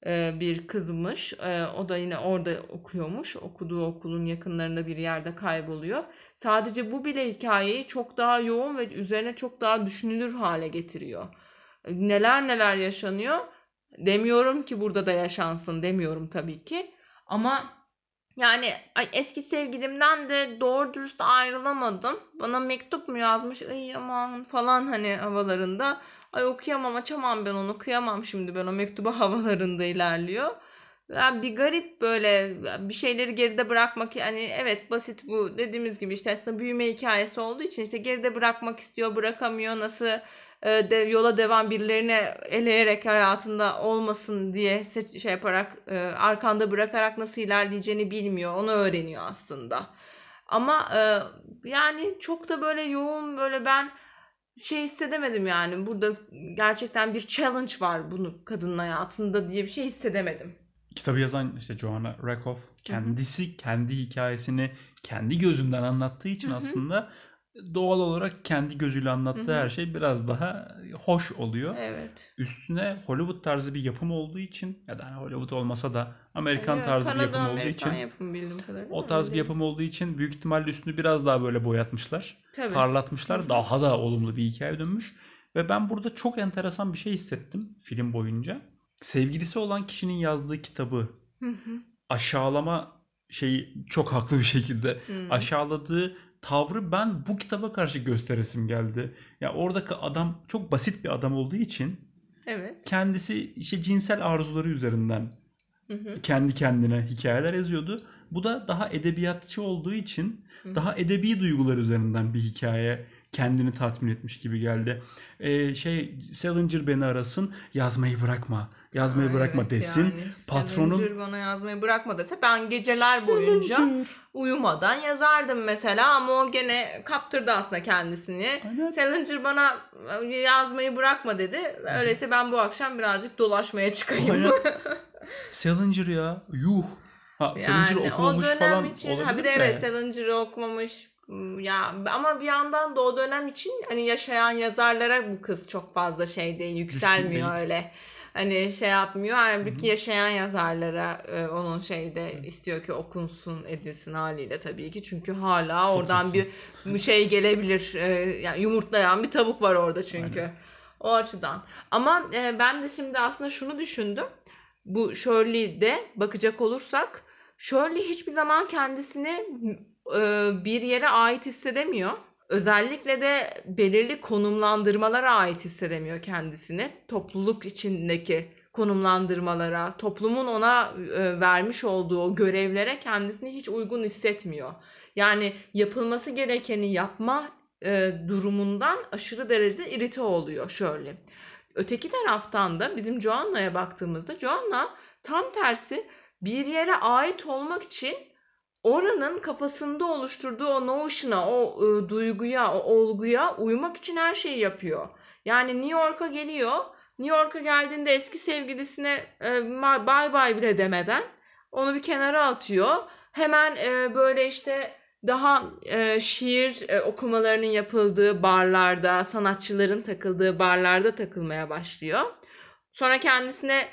A: e, bir kızmış. E, o da yine orada okuyormuş. Okuduğu okulun yakınlarında bir yerde kayboluyor. Sadece bu bile hikayeyi çok daha yoğun ve üzerine çok daha düşünülür hale getiriyor. Neler neler yaşanıyor. Demiyorum ki burada da yaşansın demiyorum tabii ki. Ama yani eski sevgilimden de doğru dürüst ayrılamadım. Bana mektup mu yazmış? Ay aman falan hani havalarında. Ay okuyamam açamam ben onu kıyamam şimdi ben o mektuba havalarında ilerliyor. Yani bir garip böyle bir şeyleri geride bırakmak yani evet basit bu dediğimiz gibi işte aslında büyüme hikayesi olduğu için işte geride bırakmak istiyor bırakamıyor nasıl e, de, yola devam birilerine eleyerek hayatında olmasın diye seç, şey yaparak e, arkanda bırakarak nasıl ilerleyeceğini bilmiyor onu öğreniyor aslında ama e, yani çok da böyle yoğun böyle ben şey hissedemedim yani burada gerçekten bir challenge var bunu kadının hayatında diye bir şey hissedemedim.
B: Kitabı yazan işte Joanna Rakoff kendisi kendi hikayesini kendi gözünden anlattığı için
A: Hı hı.
B: aslında doğal olarak kendi gözüyle anlattığı
A: Hı hı.
B: her şey biraz daha hoş oluyor.
A: Evet.
B: Üstüne Hollywood tarzı bir yapım olduğu için ya da hani Hollywood olmasa da Amerikan
A: Evet,
B: tarzı bir
A: Kanada,
B: yapım olduğu
A: Amerikan
B: için
A: yapımı bildiğim kadarıyla.
B: o tarz bir
A: öyle.
B: yapım olduğu için büyük ihtimalle üstünü biraz daha böyle boyatmışlar.
A: Tabii.
B: Parlatmışlar.
A: Hı.
B: Daha da olumlu bir hikaye dönmüş. Ve ben burada çok enteresan bir şey hissettim film boyunca. Sevgilisi olan kişinin yazdığı kitabı
A: Hı hı.
B: aşağılama şeyi çok haklı bir şekilde
A: Hı.
B: aşağıladığı tavrı ben bu kitaba karşı gösteresim geldi. Ya oradaki adam çok basit bir adam olduğu için
A: Evet.
B: kendisi işte cinsel arzuları üzerinden
A: Hı hı.
B: kendi kendine hikayeler yazıyordu. Bu da daha edebiyatçı olduğu için
A: Hı.
B: daha edebi duygular üzerinden bir hikaye kendini tatmin etmiş gibi geldi. Ee, şey Salinger beni arasın yazmayı bırakma yazmayı
A: Aa,
B: bırakma
A: evet
B: desin.
A: yani.
B: Patronum-
A: Salinger bana yazmayı bırakma dese ben geceler boyunca
B: Salinger.
A: uyumadan yazardım mesela ama o gene kaptırdı aslında kendisini.
B: Aynen.
A: Salinger bana yazmayı bırakma dedi. Öyleyse ben bu akşam birazcık dolaşmaya çıkayım.
B: Salinger ya yuh. Ha, Salinger
A: Yani o
B: okumamış
A: dönem
B: falan
A: için
B: olabilir
A: ha bir de evet Salinger'ı okumamış ya ama bir yandan da o dönem için hani yaşayan yazarlara bu kız çok fazla şey değil yükselmiyor
B: değil.
A: öyle. Hani şey yapmıyor. Halbuki
B: Hı hı.
A: yaşayan yazarlara e, onun şeyde istiyor ki okunsun edilsin haliyle tabii ki. Çünkü hala oradan bir, şey gelebilir. E, yani yumurtlayan bir tavuk var orada çünkü.
B: Aynen.
A: O açıdan. Ama e, ben de şimdi aslında şunu düşündüm. Bu Shirley'de bakacak olursak Shirley hiçbir zaman kendisini bir yere ait hissedemiyor. Özellikle de belirli konumlandırmalara ait hissedemiyor kendisini. Topluluk içindeki konumlandırmalara, toplumun ona e, vermiş olduğu görevlere kendisini hiç uygun hissetmiyor. Yani yapılması gerekeni yapma e, durumundan aşırı derecede irite oluyor şöyle. Öteki taraftan da bizim Joanna'ya baktığımızda Joanna tam tersi bir yere ait olmak için oranın kafasında oluşturduğu o notion'a, o e, duyguya, o olguya uymak için her şeyi yapıyor. Yani New York'a geliyor. New York'a geldiğinde eski sevgilisine e, bye bye bile demeden onu bir kenara atıyor. Hemen e, böyle işte daha e, şiir e, okumalarının yapıldığı barlarda, sanatçıların takıldığı barlarda takılmaya başlıyor. Sonra kendisine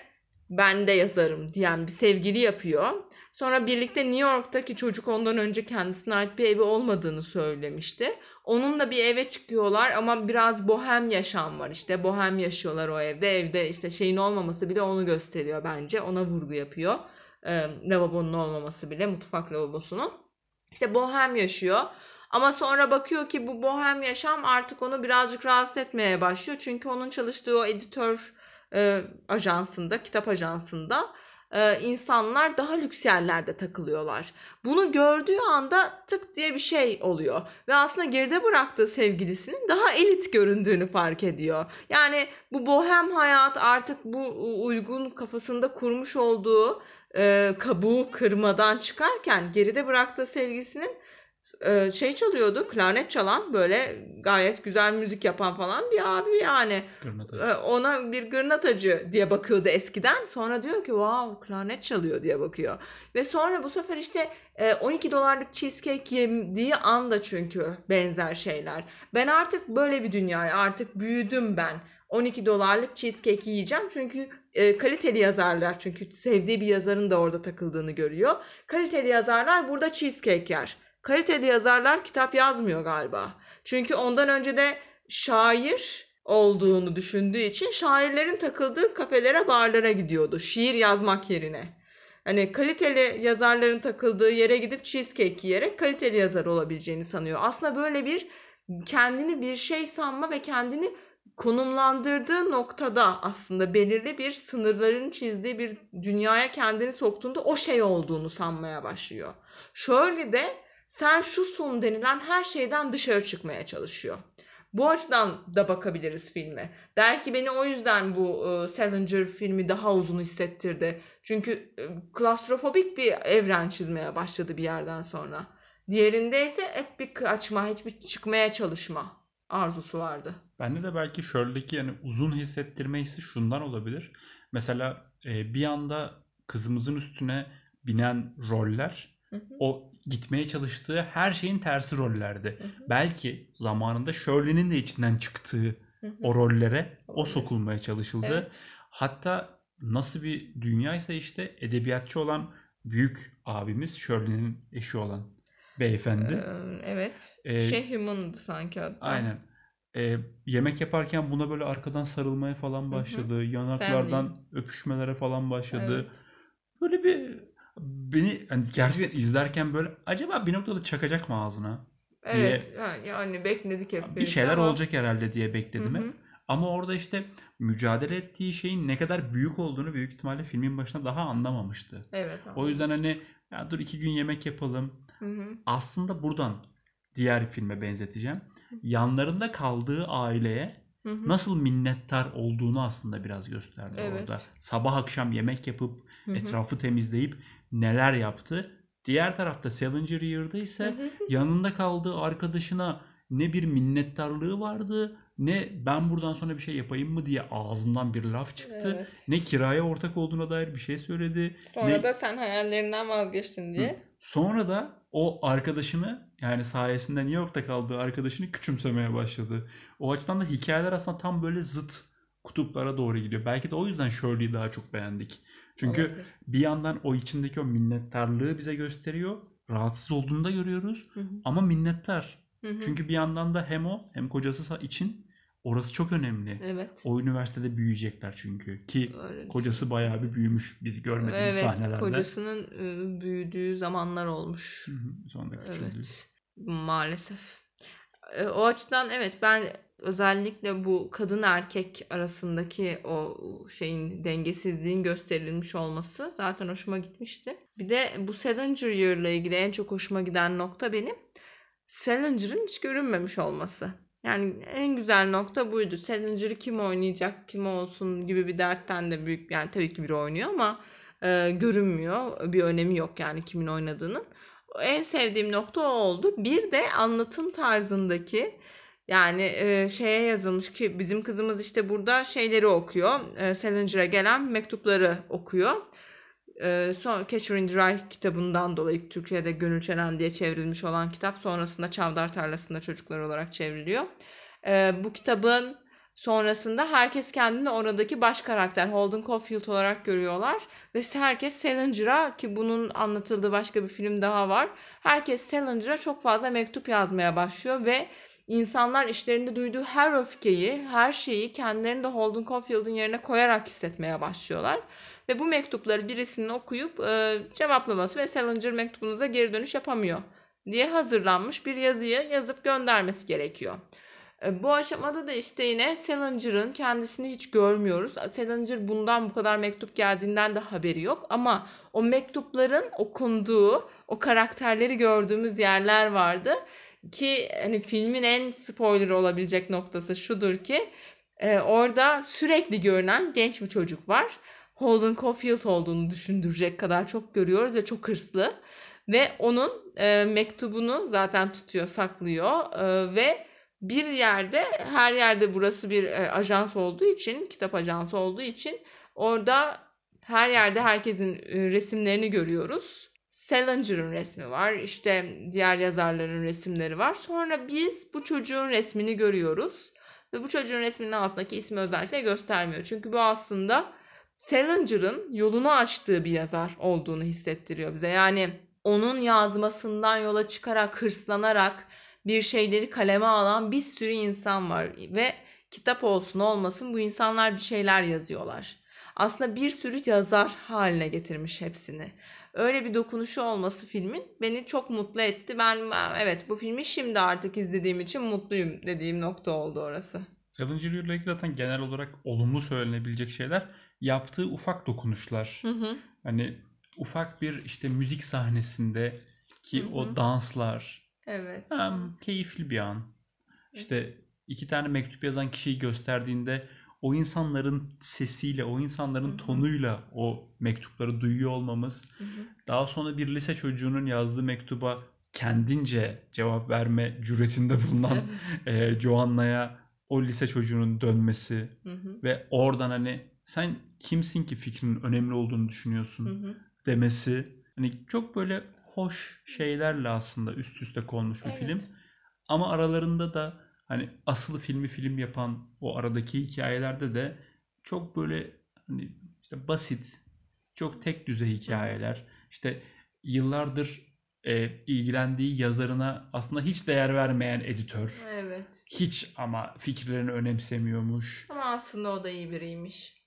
A: ben de yazarım diyen bir sevgili yapıyor. Sonra birlikte New York'taki çocuk ondan önce kendisine ait bir evi olmadığını söylemişti. Onunla bir eve çıkıyorlar ama biraz bohem yaşam var işte. Bohem yaşıyorlar o evde. Evde işte şeyin olmaması bile onu gösteriyor bence. Ona vurgu yapıyor. Ee, lavabonun olmaması bile mutfak lavabosunun. İşte bohem yaşıyor. Ama sonra bakıyor ki bu bohem yaşam artık onu birazcık rahatsız etmeye başlıyor. Çünkü onun çalıştığı o editör e, ajansında, kitap ajansında e, insanlar daha lüks yerlerde takılıyorlar. Bunu gördüğü anda tık diye bir şey oluyor. Ve aslında geride bıraktığı sevgilisinin daha elit göründüğünü fark ediyor. Yani bu bohem hayat artık bu uygun kafasında kurmuş olduğu e, kabuğu kırmadan çıkarken geride bıraktığı sevgilisinin e, şey çalıyordu klarnet çalan böyle gayet güzel müzik yapan falan bir abi yani. E, ona bir gırnatacı diye bakıyordu eskiden. Sonra diyor ki wow klarnet çalıyor diye bakıyor. Ve sonra bu sefer işte e, 12 dolarlık cheesecake yediği anda çünkü benzer şeyler. Ben artık böyle bir dünyaya artık büyüdüm ben. 12 dolarlık cheesecake yiyeceğim çünkü e, kaliteli yazarlar çünkü sevdiği bir yazarın da orada takıldığını görüyor. Kaliteli yazarlar burada cheesecake yer. Kaliteli yazarlar kitap yazmıyor galiba. Çünkü ondan önce de şair olduğunu düşündüğü için şairlerin takıldığı kafelere, barlara gidiyordu. Şiir yazmak yerine. Hani kaliteli yazarların takıldığı yere gidip cheesecake yiyerek kaliteli yazar olabileceğini sanıyor. Aslında böyle bir kendini bir şey sanma ve kendini konumlandırdığı noktada aslında belirli bir sınırların çizdiği bir dünyaya kendini soktuğunda o şey olduğunu sanmaya başlıyor. Şöyle de sen şusun denilen her şeyden dışarı çıkmaya çalışıyor. Bu açıdan da bakabiliriz filme. Belki beni o yüzden bu e, Salinger filmi daha uzun hissettirdi. Çünkü e, klastrofobik bir evren çizmeye başladı bir yerden sonra. Diğerinde ise hep bir kaçma, hiçbir çıkmaya çalışma arzusu vardı.
B: Bende de belki şöyleki yani uzun hissettirme hissi şundan olabilir. Mesela e, bir anda kızımızın üstüne binen roller hı hı. o gitmeye çalıştığı her şeyin tersi rollerdi. Hı hı. Belki zamanında Shirley'nin de içinden çıktığı hı hı. o rollere o sokulmaya çalışıldı. Evet. Hatta nasıl bir dünyaysa işte edebiyatçı olan büyük abimiz Shirley'nin eşi olan beyefendi.
A: Ee, evet. Ee, Şehriman'dı sanki adı.
B: Aynen. Ee, yemek yaparken buna böyle arkadan sarılmaya falan başladı. Hı hı. Yanaklardan Stanley. öpüşmelere falan başladı. Evet. Böyle bir beni hani gerçekten izlerken böyle acaba bir noktada çakacak mı ağzına?
A: Diye, evet yani bekledik hep.
B: Bir şeyler ama... olacak herhalde diye bekledim hep. Ama orada işte mücadele ettiği şeyin ne kadar büyük olduğunu büyük ihtimalle filmin başında daha anlamamıştı.
A: Evet.
B: O yüzden hani ya dur iki gün yemek yapalım. Hı hı. Aslında buradan diğer filme benzeteceğim. Yanlarında kaldığı aileye hı hı. nasıl minnettar olduğunu aslında biraz gösterdi evet. orada. Sabah akşam yemek yapıp hı hı. etrafı temizleyip neler yaptı. Diğer tarafta Salinger Year'da ise yanında kaldığı arkadaşına ne bir minnettarlığı vardı ne ben buradan sonra bir şey yapayım mı diye ağzından bir laf çıktı. Evet. Ne kiraya ortak olduğuna dair bir şey söyledi.
A: Sonra ne... da sen hayallerinden vazgeçtin diye. Hı.
B: Sonra da o arkadaşını yani sayesinde New York'ta kaldığı arkadaşını küçümsemeye başladı. O açıdan da hikayeler aslında tam böyle zıt kutuplara doğru gidiyor. Belki de o yüzden Shirley'i daha çok beğendik. Çünkü Olabilir. bir yandan o içindeki o minnettarlığı bize gösteriyor. Rahatsız olduğunu da görüyoruz. Hı hı. Ama minnettar. Hı hı. Çünkü bir yandan da hem o hem kocası için orası çok önemli.
A: Evet.
B: O üniversitede büyüyecekler çünkü. Ki Öyle kocası bayağı bir büyümüş biz görmediğimiz evet, sahnelerde.
A: Kocasının ıı, büyüdüğü zamanlar olmuş.
B: Hı hı. Sonra küçüldü.
A: Evet. Maalesef. O açıdan evet ben özellikle bu kadın erkek arasındaki o şeyin dengesizliğin gösterilmiş olması zaten hoşuma gitmişti. Bir de bu Salinger Year ilgili en çok hoşuma giden nokta benim Salinger'ın hiç görünmemiş olması. Yani en güzel nokta buydu. Salinger'ı kim oynayacak, kim olsun gibi bir dertten de büyük yani tabii ki biri oynuyor ama e, görünmüyor. Bir önemi yok yani kimin oynadığının. en sevdiğim nokta o oldu. Bir de anlatım tarzındaki yani e, şeye yazılmış ki bizim kızımız işte burada şeyleri okuyor. E, Salinger'a gelen mektupları okuyor. E, son Catcher Rye kitabından dolayı Türkiye'de Gönül Çelen diye çevrilmiş olan kitap sonrasında Çavdar Tarlası'nda çocuklar olarak çevriliyor. E, bu kitabın sonrasında herkes kendini oradaki baş karakter Holden Caulfield olarak görüyorlar ve herkes Salinger'a ki bunun anlatıldığı başka bir film daha var. Herkes Salinger'a çok fazla mektup yazmaya başlıyor ve insanlar işlerinde duyduğu her öfkeyi, her şeyi kendilerinde Holden Caulfield'ın yerine koyarak hissetmeye başlıyorlar. Ve bu mektupları birisinin okuyup e, cevaplaması ve Salinger mektubunuza geri dönüş yapamıyor diye hazırlanmış bir yazıyı yazıp göndermesi gerekiyor. E, bu aşamada da işte yine Salinger'ın kendisini hiç görmüyoruz. Salinger bundan bu kadar mektup geldiğinden de haberi yok. Ama o mektupların okunduğu, o karakterleri gördüğümüz yerler vardı. Ki hani filmin en spoiler olabilecek noktası şudur ki e, orada sürekli görünen genç bir çocuk var. Holden Caulfield olduğunu düşündürecek kadar çok görüyoruz ve çok hırslı. Ve onun e, mektubunu zaten tutuyor, saklıyor e, ve bir yerde her yerde burası bir e, ajans olduğu için, kitap ajansı olduğu için orada her yerde herkesin e, resimlerini görüyoruz. Salinger'ın resmi var. işte diğer yazarların resimleri var. Sonra biz bu çocuğun resmini görüyoruz. Ve bu çocuğun resminin altındaki ismi özellikle göstermiyor. Çünkü bu aslında Salinger'ın yolunu açtığı bir yazar olduğunu hissettiriyor bize. Yani onun yazmasından yola çıkarak, hırslanarak bir şeyleri kaleme alan bir sürü insan var. Ve kitap olsun olmasın bu insanlar bir şeyler yazıyorlar. Aslında bir sürü yazar haline getirmiş hepsini öyle bir dokunuşu olması filmin beni çok mutlu etti. Ben, evet bu filmi şimdi artık izlediğim için mutluyum dediğim nokta oldu orası.
B: Salinger ile ilgili zaten genel olarak olumlu söylenebilecek şeyler yaptığı ufak dokunuşlar. Hı hı. Hani ufak bir işte müzik sahnesinde ki hı hı. o danslar.
A: Evet.
B: Hem keyifli bir an. İşte iki tane mektup yazan kişiyi gösterdiğinde o insanların sesiyle, o insanların Hı-hı. tonuyla o mektupları duyuyor olmamız, Hı-hı. daha sonra bir lise çocuğunun yazdığı mektuba kendince cevap verme cüretinde bulunan e, Joanna'ya o lise çocuğunun dönmesi Hı-hı. ve oradan hani sen kimsin ki fikrinin önemli olduğunu düşünüyorsun Hı-hı. demesi hani çok böyle hoş şeylerle aslında üst üste konmuş bir evet. film ama aralarında da hani asıl filmi film yapan o aradaki hikayelerde de çok böyle hani işte basit, çok tek düzey hikayeler. İşte yıllardır e, ilgilendiği yazarına aslında hiç değer vermeyen editör.
A: Evet.
B: Hiç ama fikirlerini önemsemiyormuş.
A: Ama aslında o da iyi biriymiş.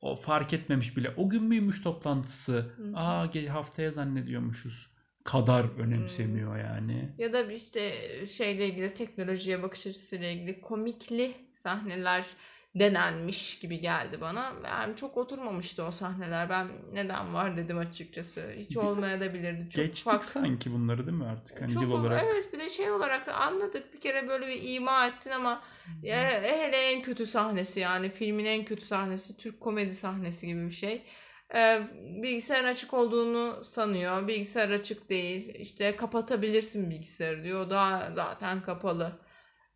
B: O fark etmemiş bile. O gün müymüş toplantısı? Hı-hı. Aa haftaya zannediyormuşuz kadar önemsemiyor yani.
A: Ya da işte şeyle ilgili teknolojiye bakış açısıyla ilgili komikli sahneler denenmiş gibi geldi bana. Yani çok oturmamıştı o sahneler. Ben neden var dedim açıkçası. Hiç olmayabilirdi.
B: Çok geçtik farklı. sanki bunları değil mi artık? Hani çok yıl olarak.
A: Evet bir de şey olarak anladık. Bir kere böyle bir ima ettin ama ya, hele en kötü sahnesi yani filmin en kötü sahnesi Türk komedi sahnesi gibi bir şey e, bilgisayarın açık olduğunu sanıyor. Bilgisayar açık değil. İşte kapatabilirsin bilgisayarı diyor. O da zaten kapalı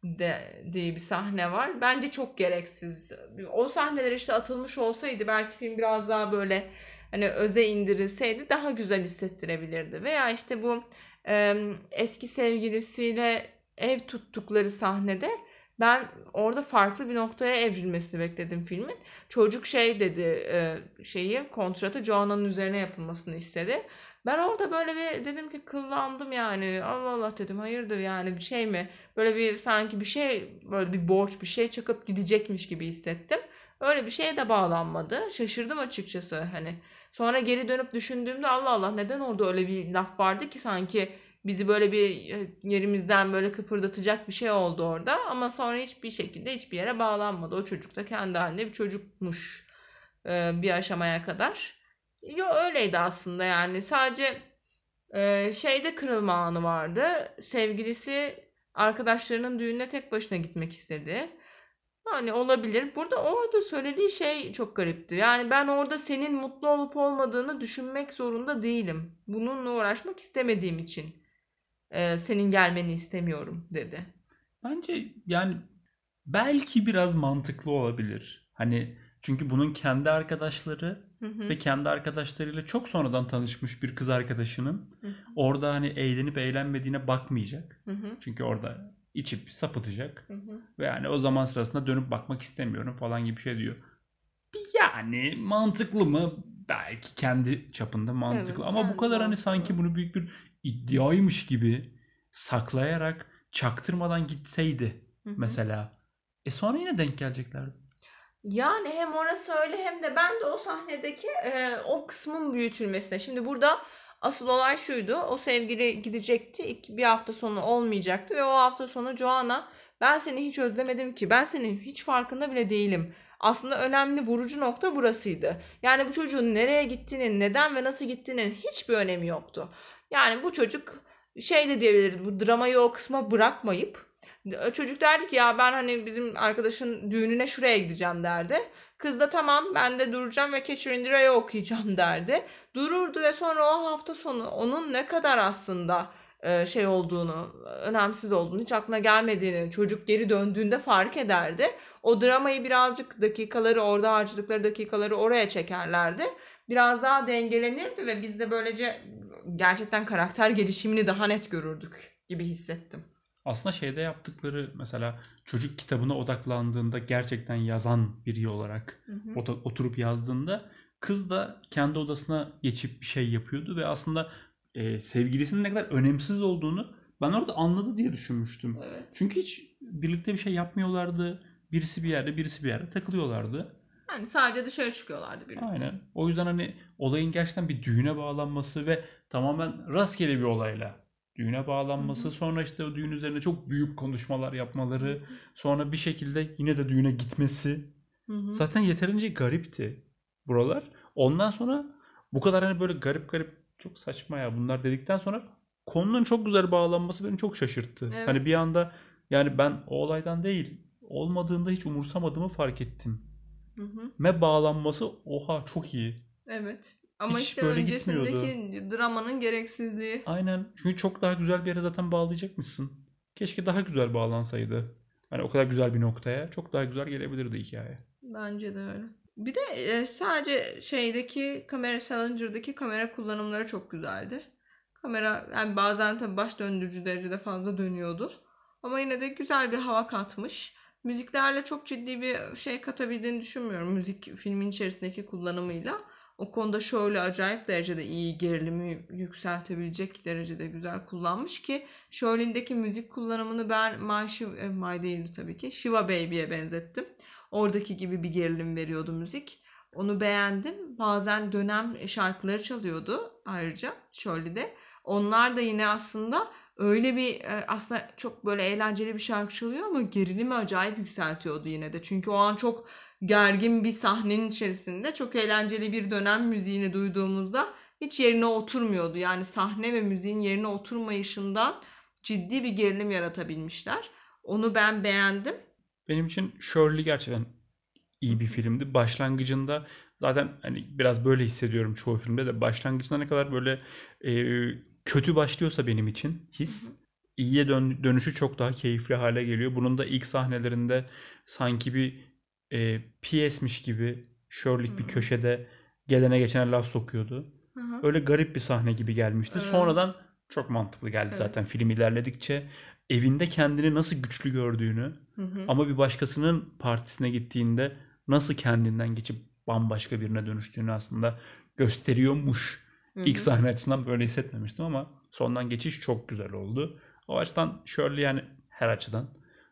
A: de, diye bir sahne var. Bence çok gereksiz. O sahneler işte atılmış olsaydı belki film biraz daha böyle hani öze indirilseydi daha güzel hissettirebilirdi. Veya işte bu e, eski sevgilisiyle ev tuttukları sahnede ben orada farklı bir noktaya evrilmesini bekledim filmin. Çocuk şey dedi e, şeyi kontratı Joanna'nın üzerine yapılmasını istedi. Ben orada böyle bir dedim ki kıllandım yani. Allah Allah dedim hayırdır yani bir şey mi? Böyle bir sanki bir şey böyle bir borç bir şey çakıp gidecekmiş gibi hissettim. Öyle bir şeye de bağlanmadı. Şaşırdım açıkçası hani. Sonra geri dönüp düşündüğümde Allah Allah neden orada öyle bir laf vardı ki sanki bizi böyle bir e, yerimizden böyle kıpırdatacak bir şey oldu orada. Ama sonra hiçbir şekilde hiçbir yere bağlanmadı. O çocuk da kendi halinde bir çocukmuş e, bir aşamaya kadar. Yo öyleydi aslında yani. Sadece e, şeyde kırılma anı vardı. Sevgilisi arkadaşlarının düğününe tek başına gitmek istedi. Hani olabilir. Burada orada söylediği şey çok garipti. Yani ben orada senin mutlu olup olmadığını düşünmek zorunda değilim. Bununla uğraşmak istemediğim için e, senin gelmeni istemiyorum dedi.
B: Bence yani belki biraz mantıklı olabilir. Hani çünkü bunun kendi arkadaşları
A: Hı hı.
B: ve kendi arkadaşlarıyla çok sonradan tanışmış bir kız arkadaşının
A: Hı hı.
B: orada hani eğlenip eğlenmediğine bakmayacak.
A: Hı hı.
B: Çünkü orada içip sapıtacak.
A: Hı hı.
B: Ve yani o zaman sırasında dönüp bakmak istemiyorum falan gibi bir şey diyor. Yani mantıklı mı? Belki kendi çapında mantıklı.
A: Evet,
B: Ama bu kadar hani
A: mantıklı.
B: sanki bunu büyük bir iddiaymış gibi saklayarak çaktırmadan gitseydi
A: Hı hı.
B: mesela. E sonra yine denk geleceklerdi.
A: Yani hem orası öyle hem de ben de o sahnedeki e, o kısmın büyütülmesine. Şimdi burada asıl olay şuydu. O sevgili gidecekti. Bir hafta sonra olmayacaktı ve o hafta sonu Joanna ben seni hiç özlemedim ki. Ben senin hiç farkında bile değilim. Aslında önemli vurucu nokta burasıydı. Yani bu çocuğun nereye gittiğinin, neden ve nasıl gittiğinin hiçbir önemi yoktu. Yani bu çocuk şey de diyebiliriz. Bu dramayı o kısma bırakmayıp Çocuk derdi ki ya ben hani bizim arkadaşın düğününe şuraya gideceğim derdi. Kız da tamam ben de duracağım ve Catcher in the Rye'ı okuyacağım derdi. Dururdu ve sonra o hafta sonu onun ne kadar aslında e, şey olduğunu, önemsiz olduğunu, hiç aklına gelmediğini çocuk geri döndüğünde fark ederdi. O dramayı birazcık dakikaları orada harcadıkları dakikaları oraya çekerlerdi. Biraz daha dengelenirdi ve biz de böylece gerçekten karakter gelişimini daha net görürdük gibi hissettim.
B: Aslında şeyde yaptıkları mesela çocuk kitabına odaklandığında gerçekten yazan biri olarak
A: Hı hı.
B: oturup yazdığında kız da kendi odasına geçip bir şey yapıyordu ve aslında e, sevgilisinin ne kadar önemsiz olduğunu ben orada anladı diye düşünmüştüm.
A: Evet.
B: Çünkü hiç birlikte bir şey yapmıyorlardı. Birisi bir yerde, birisi bir yerde takılıyorlardı.
A: Yani sadece dışarı çıkıyorlardı birlikte.
B: Aynen. O yüzden hani olayın gerçekten bir düğüne bağlanması ve tamamen rastgele bir olayla düğüne bağlanması,
A: Hı hı.
B: sonra işte o düğün üzerine çok büyük konuşmalar yapmaları, sonra bir şekilde yine de düğüne gitmesi.
A: Hı hı.
B: Zaten yeterince garipti buralar. Ondan sonra bu kadar hani böyle garip garip çok saçma ya bunlar dedikten sonra konunun çok güzel bağlanması beni çok şaşırttı.
A: Evet.
B: Hani bir anda yani ben o olaydan değil olmadığında hiç umursamadığımı fark ettim.
A: Hı hı.
B: Me bağlanması oha çok iyi.
A: Evet. Ama
B: Hiç
A: işte
B: böyle
A: öncesindeki dramanın gereksizliği.
B: Aynen. Çünkü çok daha güzel bir yere zaten bağlayacakmışsın. Keşke daha güzel bağlansaydı. Hani o kadar güzel bir noktaya çok daha güzel gelebilirdi hikaye.
A: Bence de öyle. Bir de e, sadece şeydeki kamera Salinger'daki kamera kullanımları çok güzeldi. Kamera yani bazen tabii baş döndürücü derecede fazla dönüyordu. Ama yine de güzel bir hava katmış. Müziklerle çok ciddi bir şey katabildiğini düşünmüyorum. Müzik filmin içerisindeki kullanımıyla. O konuda şöyle acayip derecede iyi gerilimi yükseltebilecek derecede güzel kullanmış ki Shirley'deki müzik kullanımını ben My, Shiv- e, My değildi tabii ki. Shiva Baby'ye benzettim. Oradaki gibi bir gerilim veriyordu müzik. Onu beğendim. Bazen dönem şarkıları çalıyordu ayrıca Shirley'de. Onlar da yine aslında öyle bir e, aslında çok böyle eğlenceli bir şarkı çalıyor ama gerilimi acayip yükseltiyordu yine de. Çünkü o an çok gergin bir sahnenin içerisinde çok eğlenceli bir dönem müziğini duyduğumuzda hiç yerine oturmuyordu. Yani sahne ve müziğin yerine oturmayışından ciddi bir gerilim yaratabilmişler. Onu ben beğendim.
B: Benim için Shirley gerçekten iyi bir filmdi. Başlangıcında zaten hani biraz böyle hissediyorum çoğu filmde de başlangıcında ne kadar böyle e, kötü başlıyorsa benim için his iyiye dön- dönüşü çok daha keyifli hale geliyor. Bunun da ilk sahnelerinde sanki bir e, piyesmiş gibi Shirley bir
A: Hı.
B: köşede gelene geçene laf sokuyordu.
A: Hı hı.
B: Öyle garip bir sahne gibi gelmişti.
A: Evet.
B: Sonradan çok mantıklı geldi
A: Evet.
B: zaten film ilerledikçe. Evinde kendini nasıl güçlü gördüğünü
A: Hı hı.
B: ama bir başkasının partisine gittiğinde nasıl kendinden geçip bambaşka birine dönüştüğünü aslında gösteriyormuş.
A: Hı
B: İlk sahne açısından böyle hissetmemiştim ama sondan geçiş çok güzel oldu. O açıdan Shirley yani her açıdan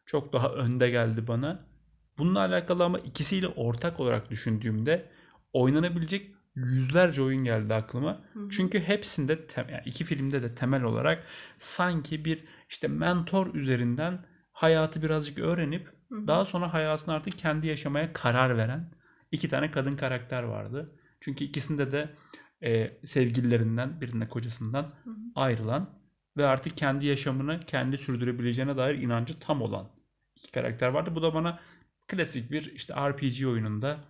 B: çok daha önde geldi bana. Bununla alakalı ama ikisiyle ortak olarak düşündüğümde oynanabilecek yüzlerce oyun geldi aklıma.
A: Hı hı.
B: Çünkü hepsinde tem- yani iki filmde de temel olarak sanki bir işte mentor üzerinden hayatı birazcık öğrenip
A: Hı hı.
B: daha sonra hayatını artık kendi yaşamaya karar veren iki tane kadın karakter vardı. Çünkü ikisinde de e, sevgililerinden birine kocasından
A: Hı hı.
B: ayrılan ve artık kendi yaşamını kendi sürdürebileceğine dair inancı tam olan iki karakter vardı. Bu da bana Klasik bir işte RPG oyununda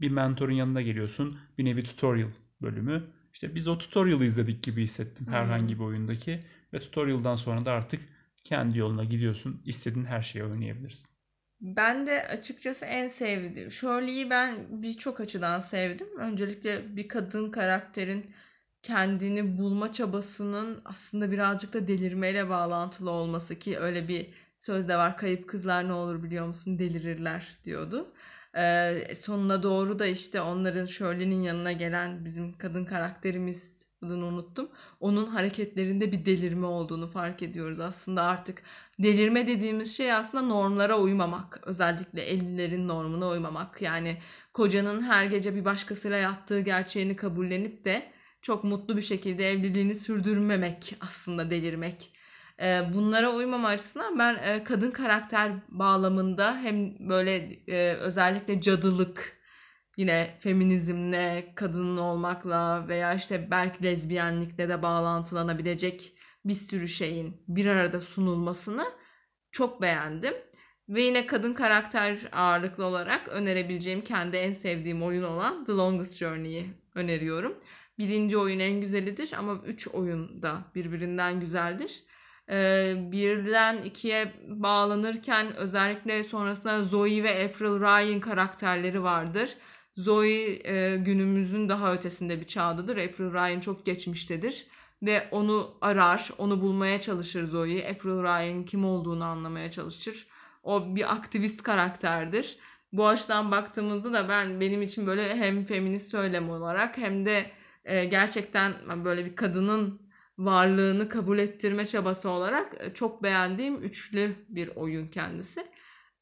B: bir mentorun yanına geliyorsun. Bir nevi tutorial bölümü. İşte biz o tutorial'ı izledik gibi hissettim herhangi bir oyundaki. Ve tutorial'dan sonra da artık kendi yoluna gidiyorsun. İstediğin her şeyi oynayabilirsin.
A: Ben de açıkçası en sevdiğim. Shirley'i ben birçok açıdan sevdim. Öncelikle bir kadın karakterin kendini bulma çabasının aslında birazcık da delirmeyle bağlantılı olması ki öyle bir söz de var. Kayıp kızlar ne olur biliyor musun delirirler diyordu. Ee, sonuna doğru da işte onların Shirley'nin yanına gelen bizim kadın karakterimiz adını unuttum. Onun hareketlerinde bir delirme olduğunu fark ediyoruz. Aslında artık delirme dediğimiz şey aslında normlara uymamak. Özellikle 50'lerin normuna uymamak. Yani kocanın her gece bir başkasıyla yattığı gerçeğini kabullenip de çok mutlu bir şekilde evliliğini sürdürmemek aslında delirmek. Ee, bunlara uymam açısından ben e, kadın karakter bağlamında hem böyle e, özellikle cadılık yine feminizmle, kadın olmakla veya işte belki lezbiyenlikle de bağlantılanabilecek bir sürü şeyin bir arada sunulmasını çok beğendim. Ve yine kadın karakter ağırlıklı olarak önerebileceğim kendi en sevdiğim oyun olan The Longest Journey'i öneriyorum. Birinci oyun en güzelidir ama üç oyun da birbirinden güzeldir. Ee, birden ikiye bağlanırken özellikle sonrasında Zoe ve April Ryan karakterleri vardır. Zoe e, günümüzün daha ötesinde bir çağdadır. April Ryan çok geçmiştedir. Ve onu arar, onu bulmaya çalışır Zoe. April Ryan kim olduğunu anlamaya çalışır. O bir aktivist karakterdir. Bu açıdan baktığımızda da ben benim için böyle hem feminist söylem olarak hem de e, gerçekten böyle bir kadının varlığını kabul ettirme çabası olarak e, çok beğendiğim üçlü bir oyun kendisi.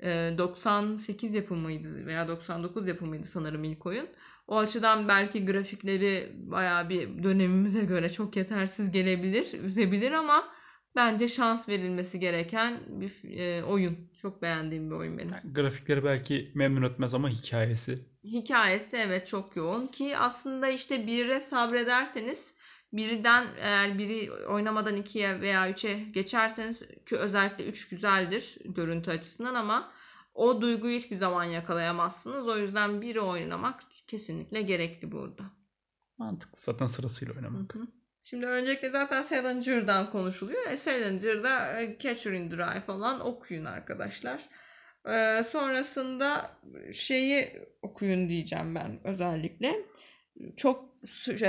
A: 98 yapımıydı veya 99 yapımıydı sanırım ilk oyun. O açıdan belki grafikleri baya bir dönemimize göre çok yetersiz gelebilir, üzebilir ama bence şans verilmesi gereken bir e, oyun. Çok beğendiğim bir oyun benim.
B: Yani grafikleri belki memnun etmez ama hikayesi.
A: Hikayesi evet çok yoğun ki aslında işte bire sabrederseniz birden eğer biri oynamadan ikiye veya üçe geçerseniz ki özellikle üç güzeldir görüntü açısından ama o duyguyu hiçbir zaman yakalayamazsınız. O yüzden biri oynamak kesinlikle gerekli burada.
B: Mantıklı. Zaten sırasıyla oynamak. Hı hı.
A: Şimdi öncelikle zaten Salinger'dan konuşuluyor. E, Salinger'da e, Catcher in the Rye falan okuyun arkadaşlar. Ee, sonrasında şeyi okuyun diyeceğim ben özellikle. Çok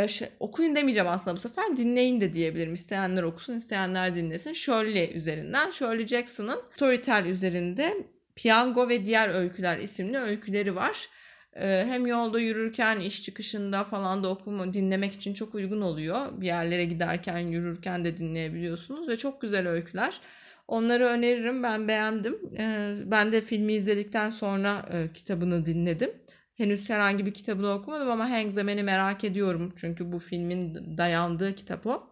A: şey, okuyun demeyeceğim aslında bu sefer dinleyin de diyebilirim. İsteyenler okusun, isteyenler dinlesin. Shirley üzerinden, Shirley Jackson'ın Storytel üzerinde Piyango ve Diğer Öyküler isimli öyküleri var. Ee, hem yolda yürürken, iş çıkışında falan da okuma dinlemek için çok uygun oluyor. Bir yerlere giderken, yürürken de dinleyebiliyorsunuz ve çok güzel öyküler. Onları öneririm. Ben beğendim. Ee, ben de filmi izledikten sonra e, kitabını dinledim. Henüz herhangi bir kitabını okumadım ama Hangzaman'i merak ediyorum. Çünkü bu filmin dayandığı kitap o.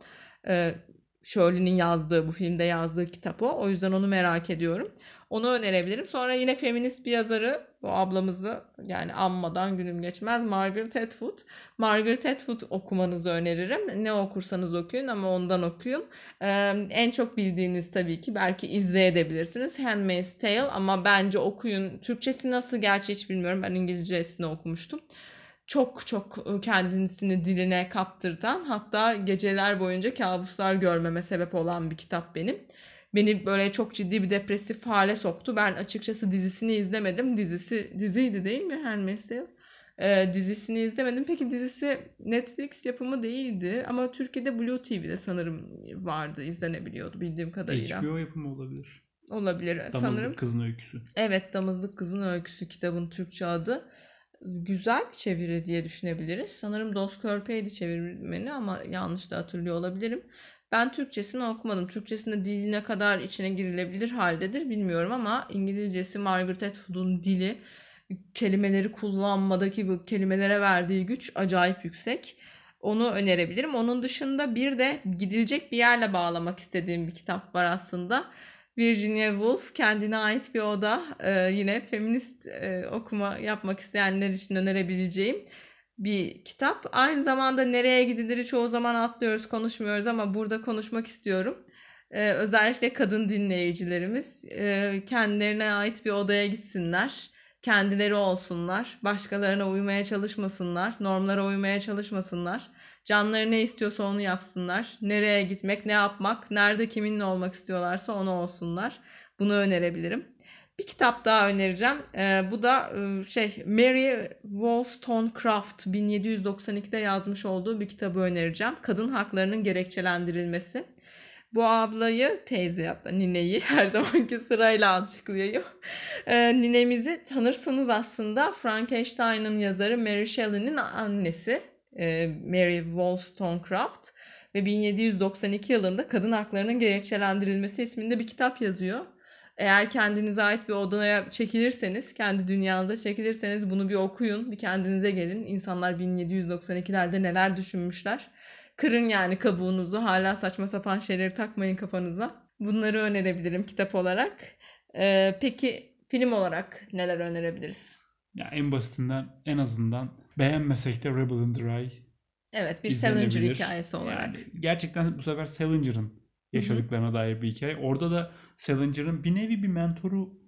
A: Ee, Shirley'nin yazdığı, bu filmde yazdığı kitap o. O yüzden onu merak ediyorum. Onu önerebilirim. Sonra yine feminist bir yazarı bu ablamızı yani anmadan günüm geçmez Margaret Atwood. Margaret Atwood okumanızı öneririm. Ne okursanız okuyun ama ondan okuyun. Ee, en çok bildiğiniz tabii ki belki izleyebilirsiniz. Handmaid's Tale ama bence okuyun. Türkçesi nasıl gerçi hiç bilmiyorum. Ben İngilizcesini okumuştum çok çok kendisini diline kaptırtan hatta geceler boyunca kabuslar görmeme sebep olan bir kitap benim beni böyle çok ciddi bir depresif hale soktu. Ben açıkçası dizisini izlemedim. Dizisi diziydi değil mi Handmaid's Tale? Ee, dizisini izlemedim. Peki dizisi Netflix yapımı değildi ama Türkiye'de Blue TV'de sanırım vardı, izlenebiliyordu bildiğim kadarıyla.
B: HBO yapımı olabilir.
A: Olabilir
B: Damızlık
A: sanırım.
B: Kızın Öyküsü.
A: Evet, Damızlık Kızın Öyküsü kitabın Türkçe adı. Güzel bir çeviri diye düşünebiliriz. Sanırım Dos Körpeydi çevirmeni ama yanlış da hatırlıyor olabilirim. Ben Türkçesini okumadım. Türkçesinde dili ne kadar içine girilebilir haldedir bilmiyorum ama İngilizcesi Margaret Atwood'un dili kelimeleri kullanmadaki bu kelimelere verdiği güç acayip yüksek. Onu önerebilirim. Onun dışında bir de gidilecek bir yerle bağlamak istediğim bir kitap var aslında. Virginia Woolf kendine ait bir oda. Ee, yine feminist e, okuma yapmak isteyenler için önerebileceğim bir kitap. Aynı zamanda nereye gidilir çoğu zaman atlıyoruz, konuşmuyoruz ama burada konuşmak istiyorum. Ee, özellikle kadın dinleyicilerimiz e, kendilerine ait bir odaya gitsinler. kendileri olsunlar. Başkalarına uymaya çalışmasınlar. Normlara uymaya çalışmasınlar. Canları ne istiyorsa onu yapsınlar. Nereye gitmek, ne yapmak, nerede kiminle olmak istiyorlarsa onu olsunlar. Bunu önerebilirim. Bir kitap daha önereceğim. Ee, bu da e, şey Mary Wollstonecraft 1792'de yazmış olduğu bir kitabı önereceğim. Kadın haklarının gerekçelendirilmesi. Bu ablayı teyze ya da nineyi her zamanki sırayla açıklayayım. Ee, ninemizi tanırsınız aslında Frankenstein'ın yazarı Mary Shelley'nin annesi Mary Wollstonecraft ve 1792 yılında kadın haklarının gerekçelendirilmesi isminde bir kitap yazıyor. Eğer kendinize ait bir odaya çekilirseniz, kendi dünyanıza çekilirseniz bunu bir okuyun, bir kendinize gelin. İnsanlar 1792'lerde neler düşünmüşler. Kırın yani kabuğunuzu, hala saçma sapan şeyleri takmayın kafanıza. Bunları önerebilirim kitap olarak. Ee, peki film olarak neler önerebiliriz?
B: Ya en basitinden en azından beğenmesek de Rebel in the Rye
A: Evet bir. Salinger hikayesi olarak.
B: Yani gerçekten bu sefer Salinger'ın yaşadıklarına dair bir hikaye. Orada da Salinger'ın bir nevi bir mentoru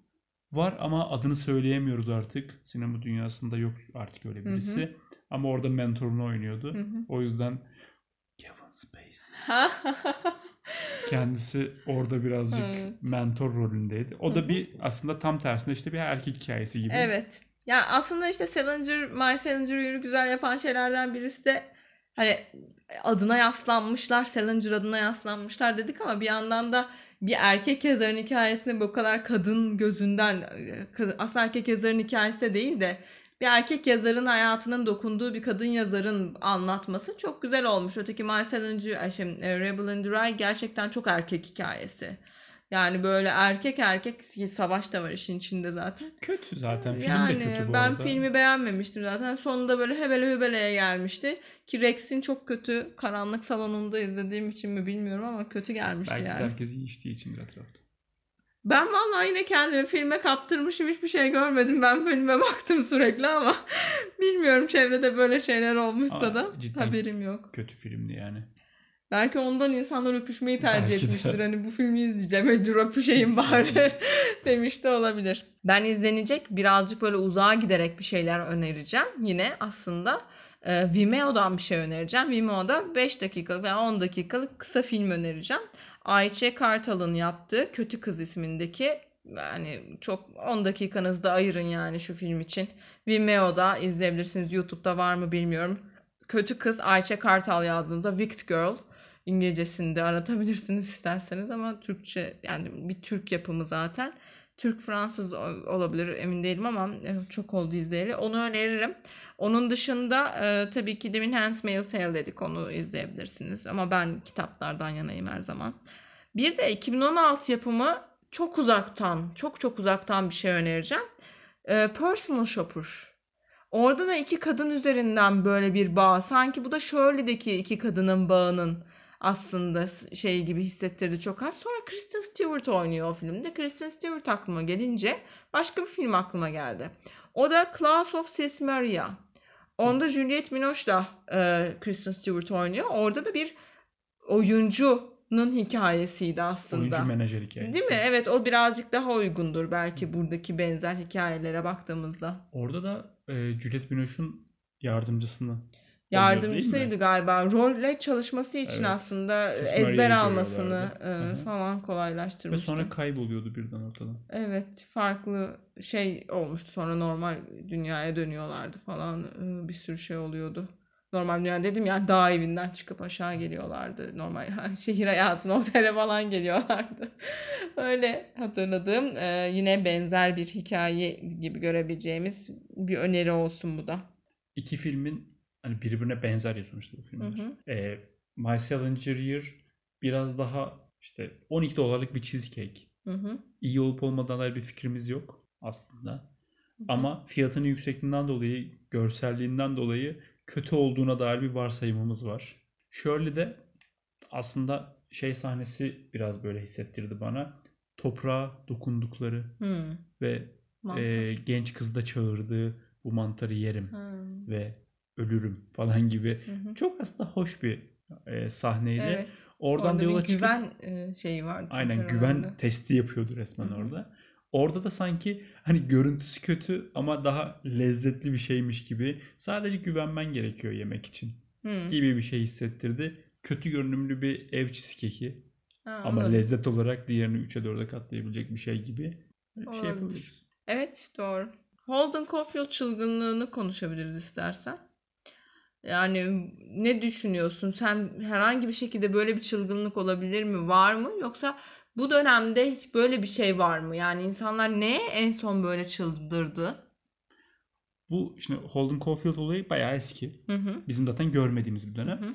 B: var ama adını söyleyemiyoruz artık. Sinema dünyasında yok artık öyle birisi. Ama orada mentorunu oynuyordu.
A: Hı hı.
B: O yüzden Kevin Spacey. Kendisi orada birazcık
A: Evet.
B: mentor rolündeydi. O da bir aslında tam tersinde işte bir erkek hikayesi gibi.
A: Evet. Ya aslında işte Salinger, My Salinger yürü güzel yapan şeylerden birisi de hani adına yaslanmışlar, Salinger adına yaslanmışlar dedik ama bir yandan da bir erkek yazarın hikayesini bu kadar kadın gözünden aslında erkek yazarın hikayesi de değil de bir erkek yazarın hayatının dokunduğu bir kadın yazarın anlatması çok güzel olmuş. Öteki My Salinger, şey, e, Rebel the Rye gerçekten çok erkek hikayesi. Yani böyle erkek erkek savaş da var işin içinde zaten.
B: Kötü zaten. Film
A: yani
B: de kötü bu
A: ben
B: arada.
A: filmi beğenmemiştim zaten. Sonunda böyle hebele hübeleye gelmişti. Ki Rex'in çok kötü karanlık salonunda izlediğim için mi bilmiyorum ama kötü gelmişti
B: Belki
A: yani.
B: herkes iyi içtiği içindir etrafta.
A: Ben vallahi yine kendimi filme kaptırmışım hiçbir şey görmedim. Ben filme baktım sürekli ama bilmiyorum çevrede böyle şeyler olmuşsa
B: Ama
A: da haberim yok.
B: Kötü filmdi yani.
A: Belki ondan insanlar öpüşmeyi tercih
B: Belki de.
A: etmiştir. Hani bu filmi izleyeceğim. Hadi dur öpüşeyim bari demiş de olabilir. Ben izlenecek birazcık böyle uzağa giderek bir şeyler önereceğim. Yine aslında e, Vimeo'dan bir şey önereceğim. Vimeo'da 5 dakikalık veya 10 dakikalık kısa film önereceğim. Ayçe Kartal'ın yaptığı Kötü Kız ismindeki yani çok 10 dakikanızı da ayırın yani şu film için. Vimeo'da izleyebilirsiniz. YouTube'da var mı bilmiyorum. Kötü Kız Ayçe Kartal yazdığınızda Wicked Girl İngilizcesinde aratabilirsiniz isterseniz ama Türkçe yani bir Türk yapımı zaten. Türk Fransız olabilir emin değilim ama e, çok oldu izleyeli. Onu öneririm. Onun dışında e, tabii ki demin Handmaid's Tale dedik onu izleyebilirsiniz. Ama ben kitaplardan yanayım her zaman. Bir de 2016 yapımı çok uzaktan, çok çok uzaktan bir şey önereceğim. E, Personal Shopper. Orada da iki kadın üzerinden böyle bir bağ. Sanki bu da Shirley'deki iki kadının bağının aslında şey gibi hissettirdi çok az. Sonra Kristen Stewart oynuyor o filmde. Kristen Stewart aklıma gelince başka bir film aklıma geldi. O da Class of Sismaria. Onda Juliette Binoche'la e, Kristen Stewart oynuyor. Orada da bir oyuncunun hikayesiydi aslında.
B: Oyuncu menajer hikayesi.
A: Değil mi? Evet o birazcık daha uygundur belki buradaki benzer hikayelere baktığımızda.
B: Orada da e, Juliette Binoche'un yardımcısını
A: Yardımcısıydı galiba. Rolle çalışması için
B: Evet.
A: aslında
B: Siz
A: ezber almasını e, falan
B: Ve
A: kolaylaştırmıştı.
B: sonra kayboluyordu birden ortadan.
A: Evet farklı şey olmuştu sonra normal dünyaya dönüyorlardı falan Ee, bir sürü şey oluyordu. Normal dünya dedim ya dağ evinden çıkıp aşağı geliyorlardı. Normal şehir hayatına otele falan geliyorlardı. Öyle hatırladığım e, yine benzer bir hikaye gibi görebileceğimiz bir öneri olsun bu da.
B: İki filmin hani birbirine benzer ya sonuçta bu filmler.
A: Hı hı.
B: E, My Salinger Year biraz daha işte 12 dolarlık bir cheesecake.
A: Hı hı.
B: İyi olup olmadığına dair bir fikrimiz yok aslında. Ama fiyatının yüksekliğinden dolayı, görselliğinden dolayı kötü olduğuna dair bir varsayımımız var. Shirley de aslında şey sahnesi biraz böyle hissettirdi bana. Toprağa dokundukları
A: Hı.
B: ve
A: Mantar.
B: e, genç kız da çağırdığı bu mantarı yerim
A: Ha.
B: ve ölürüm falan gibi
A: Hı hı.
B: çok aslında hoş bir e, sahneydi.
A: Evet.
B: Oradan
A: Orada
B: da yola çıkıp
A: güven e, şeyi var. çünkü
B: aynen
A: aralarında.
B: güven testi yapıyordu resmen
A: Hı hı.
B: orada. Orada da sanki hani görüntüsü kötü ama daha lezzetli bir şeymiş gibi. Sadece güvenmen gerekiyor yemek için
A: Hı.
B: gibi bir şey hissettirdi. Kötü görünümlü bir ev cheesecake'i ama
A: anladım.
B: lezzet olarak diğerini 3'e 4'e katlayabilecek bir şey gibi bir şey
A: Olabilir.
B: yapabiliriz.
A: Evet doğru. Holden Caulfield çılgınlığını konuşabiliriz istersen. Yani ne düşünüyorsun? Sen herhangi bir şekilde böyle bir çılgınlık olabilir mi? Var mı? Yoksa bu dönemde hiç böyle bir şey var mı? Yani insanlar neye en son böyle çıldırdı?
B: Bu şimdi Holden Caulfield olayı bayağı eski.
A: Hı hı.
B: Bizim zaten görmediğimiz bir dönem.
A: Hı hı.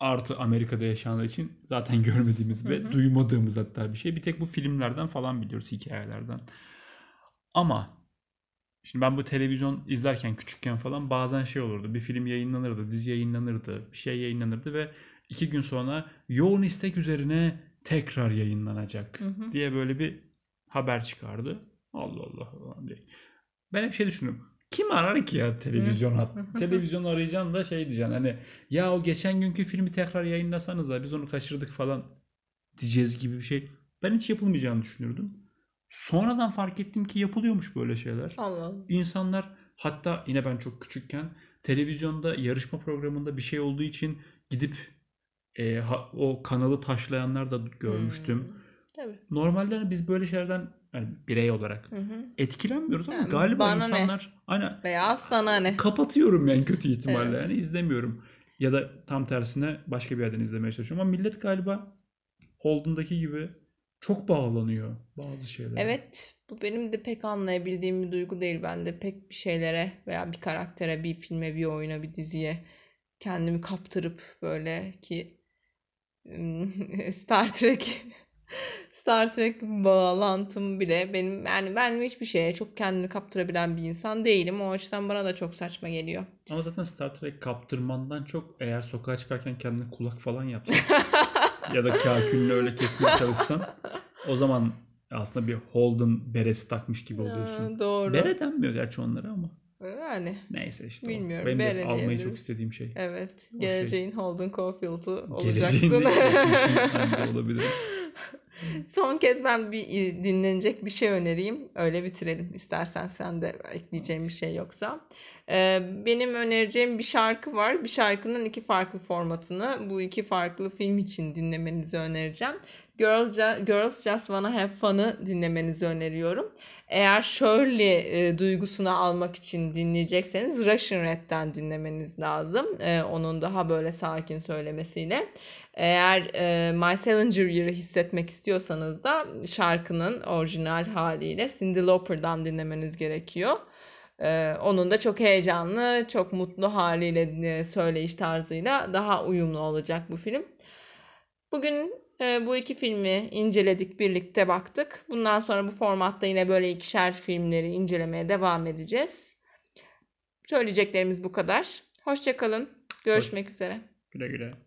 B: Artı Amerika'da yaşandığı için zaten görmediğimiz ve
A: Hı hı.
B: duymadığımız hatta bir şey. Bir tek bu filmlerden falan biliyoruz hikayelerden. Ama şimdi ben bu televizyon izlerken küçükken falan bazen şey olurdu. Bir film yayınlanırdı, dizi yayınlanırdı, bir şey yayınlanırdı ve iki gün sonra yoğun istek üzerine tekrar yayınlanacak
A: Hı hı.
B: diye böyle bir haber çıkardı. Allah Allah falan diye. Ben hep şey düşünüyorum. Kim arar ki ya televizyon hat? televizyon arayacaksın da şey diyeceksin hani ya o geçen günkü filmi tekrar yayınlasanız da biz onu kaçırdık falan diyeceğiz gibi bir şey. Ben hiç yapılmayacağını düşünürdüm. Sonradan fark ettim ki yapılıyormuş böyle şeyler.
A: Allah.
B: İnsanlar hatta yine ben çok küçükken televizyonda yarışma programında bir şey olduğu için gidip e, ha- o kanalı taşlayanlar da görmüştüm.
A: Hmm. Tabii.
B: Normalde biz böyle şeylerden yani birey olarak
A: Hı hı.
B: etkilenmiyoruz ama
A: Yani
B: galiba
A: bana ne?
B: insanlar hani
A: Veya sana ne?
B: kapatıyorum yani kötü ihtimalle
A: Evet.
B: yani izlemiyorum. Ya da tam tersine başka bir yerden izlemeye çalışıyorum ama millet galiba Holden'daki gibi çok bağlanıyor bazı şeylere.
A: Evet, bu benim de pek anlayabildiğim bir duygu değil. Ben de pek bir şeylere veya bir karaktere, bir filme, bir oyuna, bir diziye kendimi kaptırıp böyle ki Star Trek Star Trek bağlantım bile benim yani ben hiçbir şeye çok kendini kaptırabilen bir insan değilim. O açıdan bana da çok saçma geliyor.
B: Ama zaten Star Trek kaptırmandan çok eğer sokağa çıkarken kendine kulak falan yapsan ya da kakülünü öyle kesmeye çalışsan o zaman aslında bir Holden beresi takmış gibi oluyorsun.
A: Ha, doğru.
B: Bere denmiyor gerçi onlara ama.
A: Yani
B: Neyse işte
A: Bilmiyorum,
B: o. Benim de almayı
A: diyebiliriz.
B: çok istediğim şey.
A: evet,
B: O şey.
A: geleceğin Holden Caulfield'u
B: Geleceğin
A: olacaksın.
B: bence olabilir.
A: Son kez ben bir dinlenecek bir şey önereyim. Öyle bitirelim. İstersen sen de ekleyeceğin bir şey yoksa. Ee, benim önereceğim bir şarkı var. Bir şarkının iki farklı formatını bu iki farklı film için dinlemenizi önereceğim. Girls, Girls Just Wanna Have Fun'ı dinlemenizi öneriyorum. Eğer Shirley e, duygusunu almak için dinleyecekseniz Russian Red'den dinlemeniz lazım. E, onun daha böyle sakin söylemesiyle. Eğer e, My Salinger Year'ı hissetmek istiyorsanız da şarkının orijinal haliyle Cyndi Lauper'dan dinlemeniz gerekiyor. E, onun da çok heyecanlı, çok mutlu haliyle e, söyleyiş tarzıyla daha uyumlu olacak bu film. Bugün e, bu iki filmi inceledik, birlikte baktık. Bundan sonra bu formatta yine böyle ikişer filmleri incelemeye devam edeceğiz. Söyleyeceklerimiz bu kadar. Hoşçakalın. Görüşmek üzere.
B: Güle güle.